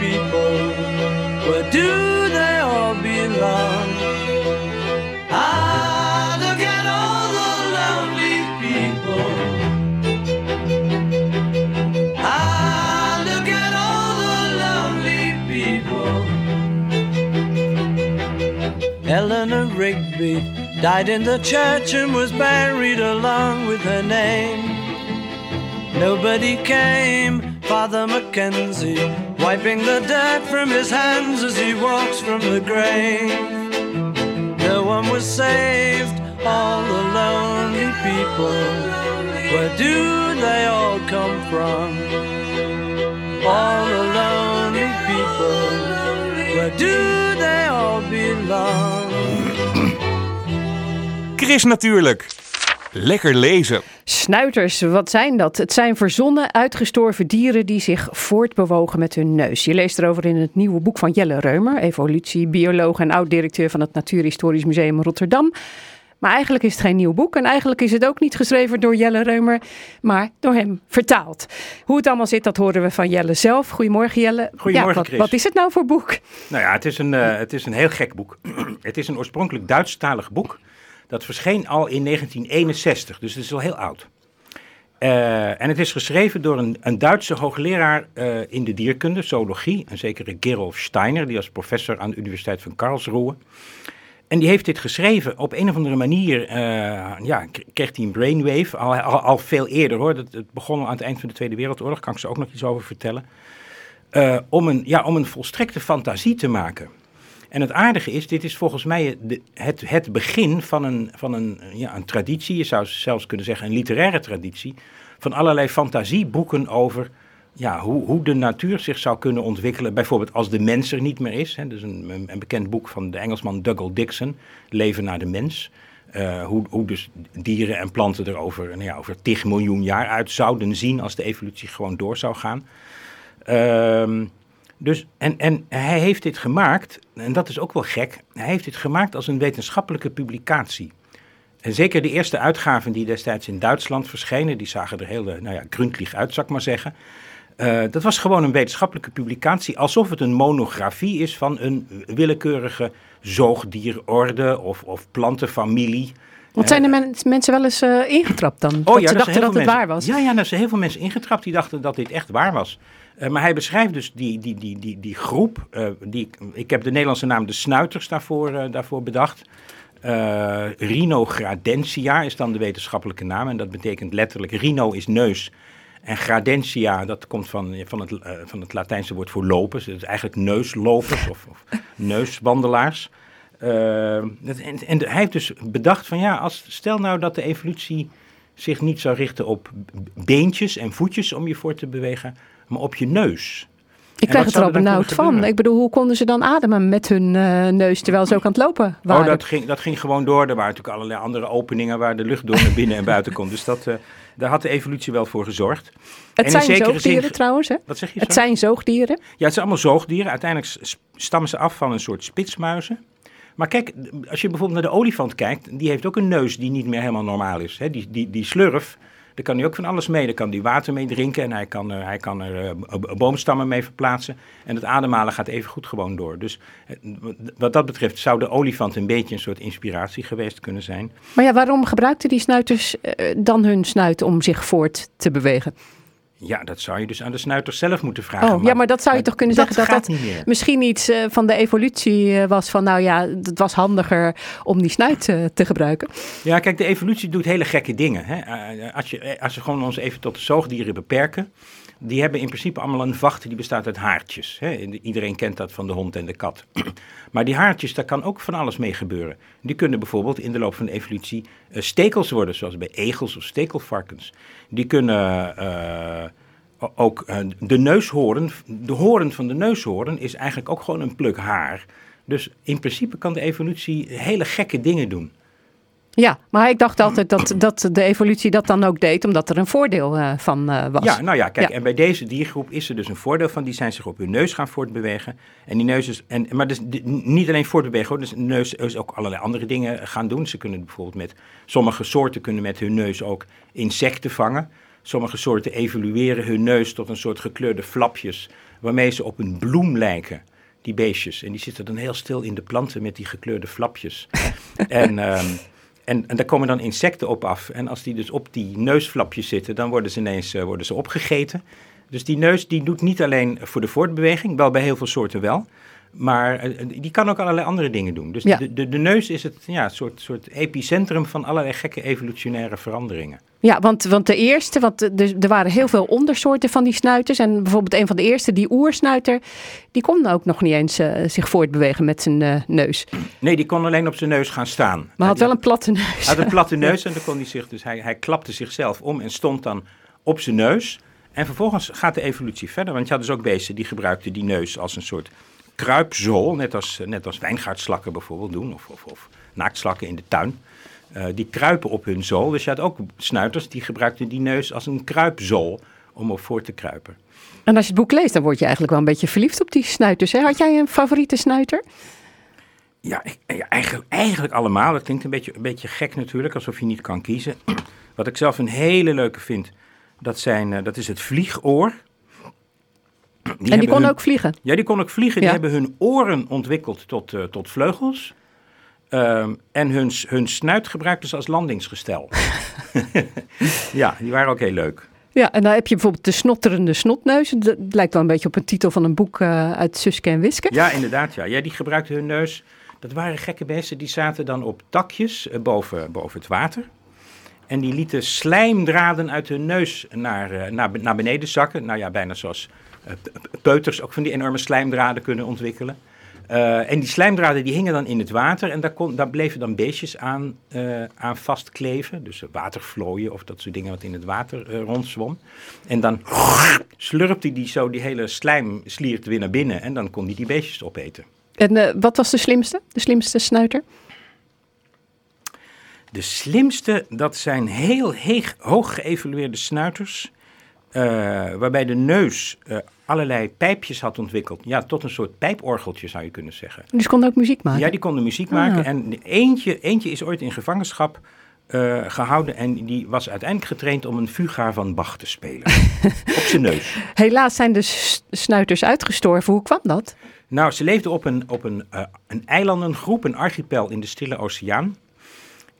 [SPEAKER 17] people. Where do they all belong? Ah, look at all the lonely people. Ah, look at all the lonely people. Eleanor Rigby died in the church and was buried along with her name. Nobody came, Father Mackenzie, wiping the dirt from his hands as he walks from the grave. No one was saved, all the lonely people. Where do they all come from? All the lonely people. Where do they all belong?
[SPEAKER 3] Chris natuurlijk. Lekker lezen.
[SPEAKER 2] Snuiters, wat zijn dat? Het zijn verzonnen, uitgestorven dieren die zich voortbewogen met hun neus. Je leest erover in het nieuwe boek van Jelle Reumer, evolutiebioloog en oud-directeur van het Natuurhistorisch Museum Rotterdam. Maar eigenlijk is het geen nieuw boek en eigenlijk is het ook niet geschreven door Jelle Reumer, maar door hem vertaald. Hoe het allemaal zit, dat horen we van Jelle zelf. Goedemorgen Jelle.
[SPEAKER 18] Goedemorgen,
[SPEAKER 2] Ja, wat,
[SPEAKER 18] Chris.
[SPEAKER 2] wat is het nou voor boek?
[SPEAKER 18] Nou ja, het is een, eh, het is een heel gek boek. het is een oorspronkelijk Duitsstalig boek. Dat verscheen al in 1961, dus het is al heel oud. Eh, en het is geschreven door een, een Duitse hoogleraar eh, in de dierkunde, zoologie, een zekere Gerolf Steiner, die was professor aan de Universiteit van Karlsruhe. En die heeft dit geschreven op een of andere manier, eh, ja, kreeg hij een brainwave, al, al, al veel eerder hoor. Dat, het begon al aan het eind van de Tweede Wereldoorlog, kan ik ze ook nog iets over vertellen. om, een, ja, om een volstrekte fantasie te maken. En het aardige is, dit is volgens mij het, het begin van, een, van een, ja, een traditie, je zou zelfs kunnen zeggen een literaire traditie, van allerlei fantasieboeken over ja, hoe, hoe de natuur zich zou kunnen ontwikkelen. Bijvoorbeeld als de mens er niet meer is. Hè, dus een, een, bekend boek van de Engelsman Douglas Dixon, Leven naar de mens. Eh, hoe, hoe dus dieren en planten er over, nou ja, over 10 miljoen jaar uit zouden zien als de evolutie gewoon door zou gaan. Ehm, dus, en, en hij heeft dit gemaakt, en dat is ook wel gek, hij heeft dit gemaakt als een wetenschappelijke publicatie. En zeker de eerste uitgaven die destijds in Duitsland verschenen, die zagen er heel, eh, nou ja, uit, zou ik maar zeggen. Eh, dat was gewoon een wetenschappelijke publicatie, alsof het een monografie is van een willekeurige zoogdierorde of, of plantenfamilie.
[SPEAKER 2] Want zijn er men- mensen wel eens eh, ingetrapt dan?
[SPEAKER 18] Oh
[SPEAKER 2] dat
[SPEAKER 18] ja,
[SPEAKER 2] ze dachten dat
[SPEAKER 18] veel
[SPEAKER 2] het waar was?
[SPEAKER 18] Ja, ja, daar zijn heel veel mensen ingetrapt die dachten dat dit echt waar was. Eh, maar hij beschrijft dus die, die, die, die, die groep. eh, die, ik heb de Nederlandse naam de snuiters daarvoor, eh, daarvoor bedacht. Eh Rhinogradentia is dan de wetenschappelijke naam. En dat betekent letterlijk, rhino is neus. En gradentia, dat komt van, van, het, van het Latijnse woord voor lopers. Het is eigenlijk neuslopers of, of neuswandelaars. Dat- en, en hij heeft dus bedacht van ja, als, stel nou dat de evolutie zich niet zou richten op beentjes en voetjes om je voor te bewegen, maar op je neus.
[SPEAKER 2] Ik krijg het er al benauwd van. Ik bedoel, hoe konden ze dan ademen met hun eh, neus terwijl ze ook aan het lopen waren?
[SPEAKER 18] Oh, dat ging, dat ging gewoon door. Er waren natuurlijk allerlei andere openingen waar de lucht door naar binnen en buiten kon. Dus dat, eh, daar had de evolutie wel voor gezorgd.
[SPEAKER 2] Het zijn zoogdieren
[SPEAKER 18] zin-
[SPEAKER 2] trouwens, hè?
[SPEAKER 18] Wat zeg je
[SPEAKER 2] Het
[SPEAKER 18] zo?
[SPEAKER 2] zijn zoogdieren.
[SPEAKER 18] Ja, het zijn allemaal zoogdieren. Uiteindelijk stammen ze af van een soort spitsmuizen. Maar kijk, als je bijvoorbeeld naar de olifant kijkt, die heeft ook een neus die niet meer helemaal normaal is. Hè? Die, die, die slurf, daar kan hij ook van alles mee. Daar kan hij water mee drinken en hij kan, er- hij kan er eh, b- boomstammen mee verplaatsen. En het ademhalen gaat even goed gewoon door. Dus eh, wat dat betreft zou de olifant een beetje een soort inspiratie geweest kunnen zijn.
[SPEAKER 2] Maar ja, waarom gebruikten die snuiters eh, dan hun snuit om zich voort te bewegen?
[SPEAKER 18] Ja, dat zou je dus aan de snuiters zelf moeten vragen.
[SPEAKER 2] Oh, ja, maar dat zou je toch kunnen zeggen dat dat
[SPEAKER 18] niet
[SPEAKER 2] misschien iets eh, van de evolutie eh, was van, nou ja, het was handiger om die snuit te gebruiken.
[SPEAKER 18] Ja, kijk, de evolutie doet hele gekke dingen. Hè? Eh, Als, je, als we gewoon ons even tot de zoogdieren beperken. Die hebben in principe allemaal een vacht die bestaat uit haartjes. Hè? Iedereen kent dat van de hond en de kat. Maar die haartjes, daar kan ook van alles mee gebeuren. Die kunnen bijvoorbeeld in de loop van de evolutie stekels worden, zoals bij egels of stekelvarkens. Die kunnen eh, o- ook eh, de neushoorn, de hoorn van de neushoorn is eigenlijk ook gewoon een pluk haar. Dus in principe kan de evolutie hele gekke dingen doen.
[SPEAKER 2] Ja, maar ik dacht altijd dat, dat de evolutie dat dan ook deed, omdat er een voordeel eh, van eh, was.
[SPEAKER 18] Ja, nou ja, kijk,
[SPEAKER 2] Ja.
[SPEAKER 18] en bij deze diergroep is er dus een voordeel van. Die zijn zich op hun neus gaan voortbewegen. En die neus is, en, maar dus niet alleen voortbewegen, hoor. Dus de neus is ook allerlei andere dingen gaan doen. Ze kunnen bijvoorbeeld met, sommige soorten kunnen met hun neus ook insecten vangen. Sommige soorten evolueren hun neus tot een soort gekleurde flapjes, waarmee ze op een bloem lijken. Die beestjes. En die zitten dan heel stil in de planten met die gekleurde flapjes. en, ehm, en, en daar komen dan insecten op af. En als die dus op die neusflapjes zitten, dan worden ze ineens eh, worden ze opgegeten. Dus die neus die doet niet alleen voor de voortbeweging, wel bij heel veel soorten wel. Maar eh, die kan ook allerlei andere dingen doen. Dus
[SPEAKER 2] Ja.
[SPEAKER 18] de, de, de neus is het ja, soort, soort epicentrum van allerlei gekke evolutionaire veranderingen.
[SPEAKER 2] Ja, want, want de eerste, want er, er waren heel veel ondersoorten van die snuiters. En bijvoorbeeld een van de eerste, die oersnuiter, die kon ook nog niet eens eh, zich voortbewegen met zijn eh, neus.
[SPEAKER 18] Nee, die kon alleen op zijn neus gaan staan.
[SPEAKER 2] Maar had wel een platte neus.
[SPEAKER 18] Hij had een platte neus en dan kon hij zich, dus hij, hij klapte zichzelf om en stond dan op zijn neus. En vervolgens gaat de evolutie verder, want je had dus ook beesten die gebruikten die neus als een soort kruipzool, net als, net als wijngaardslakken bijvoorbeeld doen, of, of, of naaktslakken in de tuin. Eh, die kruipen op hun zool. Dus je had ook snuiters die gebruikten die neus als een kruipzool om op voor te kruipen.
[SPEAKER 2] En als je het boek leest, dan word je eigenlijk wel een beetje verliefd op die snuiters. Hè? Had jij een favoriete snuiter?
[SPEAKER 18] Ja, ik- ja, eigenlijk, eigenlijk allemaal. Dat klinkt een beetje, een beetje gek natuurlijk, alsof je niet kan kiezen. Wat ik zelf een hele leuke vind, dat, zijn, eh, dat is het vliegoor.
[SPEAKER 2] En die kon
[SPEAKER 18] hun-
[SPEAKER 2] ook vliegen.
[SPEAKER 18] Ja, die kon ook vliegen.
[SPEAKER 2] Ja.
[SPEAKER 18] Die hebben hun oren ontwikkeld tot, eh, tot vleugels. Ehm, en hun, hun snuit gebruikten ze als landingsgestel. ja, die waren ook heel leuk.
[SPEAKER 2] Ja, en dan heb je bijvoorbeeld de snotterende snotneus. Dat lijkt wel een beetje op een titel van een boek eh, uit Suske en Wiske.
[SPEAKER 18] Ja, inderdaad. Ja. ja, die gebruikten hun neus. Dat waren gekke beesten. Die zaten dan op takjes eh, boven, boven het water. En die lieten slijmdraden uit hun neus naar, naar, naar beneden zakken. Nou ja, bijna zoals peuters ook van die enorme slijmdraden kunnen ontwikkelen. Eh, en die slijmdraden die hingen dan in het water en daar, kon, daar bleven dan beestjes aan, eh, aan vastkleven. Dus eh, watervlooien of dat soort dingen wat in het water eh, rondzwom. En dan slurpte die zo die hele slijmsliert weer naar binnen en dan kon die die beestjes opeten.
[SPEAKER 2] En eh, wat was de slimste? De slimste snuiter?
[SPEAKER 18] De slimste, dat zijn heel heeg, hoog geëvalueerde snuiters. eh, waarbij de neus eh, allerlei pijpjes had ontwikkeld. Ja, tot een soort pijporgeltje zou je kunnen zeggen.
[SPEAKER 2] Dus konden ook muziek maken?
[SPEAKER 18] Ja, die konden muziek
[SPEAKER 2] Ah.
[SPEAKER 18] maken. En eentje, eentje is ooit in gevangenschap eh, gehouden. En die was uiteindelijk getraind om een fuga van Bach te spelen. op zijn neus.
[SPEAKER 2] Helaas zijn de snuiters uitgestorven. Hoe kwam dat?
[SPEAKER 18] Nou, ze leefden op een, op een, eh, een eilandengroep, een archipel in de Stille Oceaan.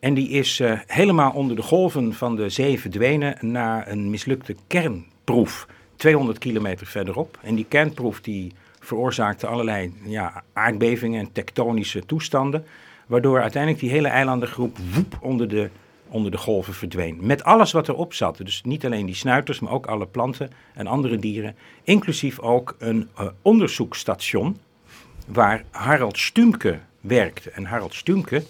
[SPEAKER 18] En die is eh, helemaal onder de golven van de zee verdwenen na een mislukte kernproef. 200 kilometer verderop. En die kernproef die veroorzaakte allerlei ja, aardbevingen en tektonische toestanden. Waardoor uiteindelijk die hele eilandengroep woep onder de, onder de golven verdween. Met alles wat erop zat. Dus niet alleen die snuiters, maar ook alle planten en andere dieren. Inclusief ook een eh, onderzoekstation waar Harald Stumke werkte. En Harald Stumke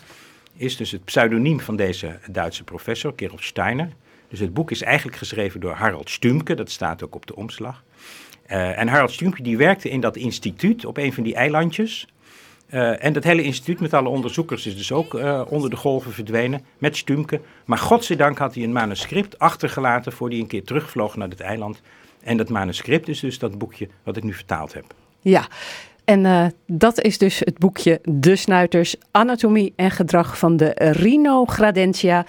[SPEAKER 18] is dus het pseudoniem van deze Duitse professor, Kerel Steiner. Dus het boek is eigenlijk geschreven door Harald Stumke, dat staat ook op de omslag. Eh, en Harald Stumke die werkte in dat instituut op een van die eilandjes. Eh, en dat hele instituut met alle onderzoekers is dus ook eh, onder de golven verdwenen met Stumke. Maar godzijdank had hij een manuscript achtergelaten voor hij een keer terugvloog naar het eiland. En dat manuscript is dus dat boekje wat ik nu vertaald heb.
[SPEAKER 2] Ja, en eh, dat is dus het boekje De Snuiters, Anatomie en Gedrag van de Rhino Gradentia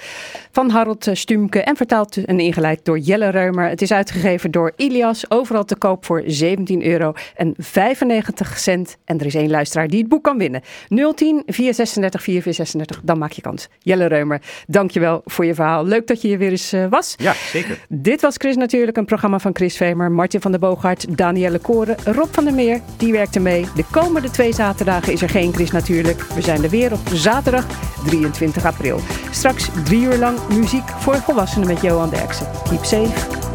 [SPEAKER 2] van Harold eh, Stumke en vertaald en ingeleid door Jelle Reumer. Het is uitgegeven door Ilias, overal te koop voor 17 euro en 95 cent. En er is één luisteraar die het boek kan winnen. 010 436 4436, dan maak je kans. Jelle Reumer, dankjewel voor je verhaal. Leuk dat je hier weer eens eh, was.
[SPEAKER 18] Ja, zeker.
[SPEAKER 2] Dit was Chris natuurlijk, een programma van Chris Vemer, Martin van der Boogaard, Danielle Koren, Rob van der Meer. Die werkte mee. De komende twee zaterdagen is er geen Chris natuurlijk. We zijn er weer op zaterdag 23 april. Straks drie uur lang muziek voor volwassenen met Johan Derksen. Keep safe.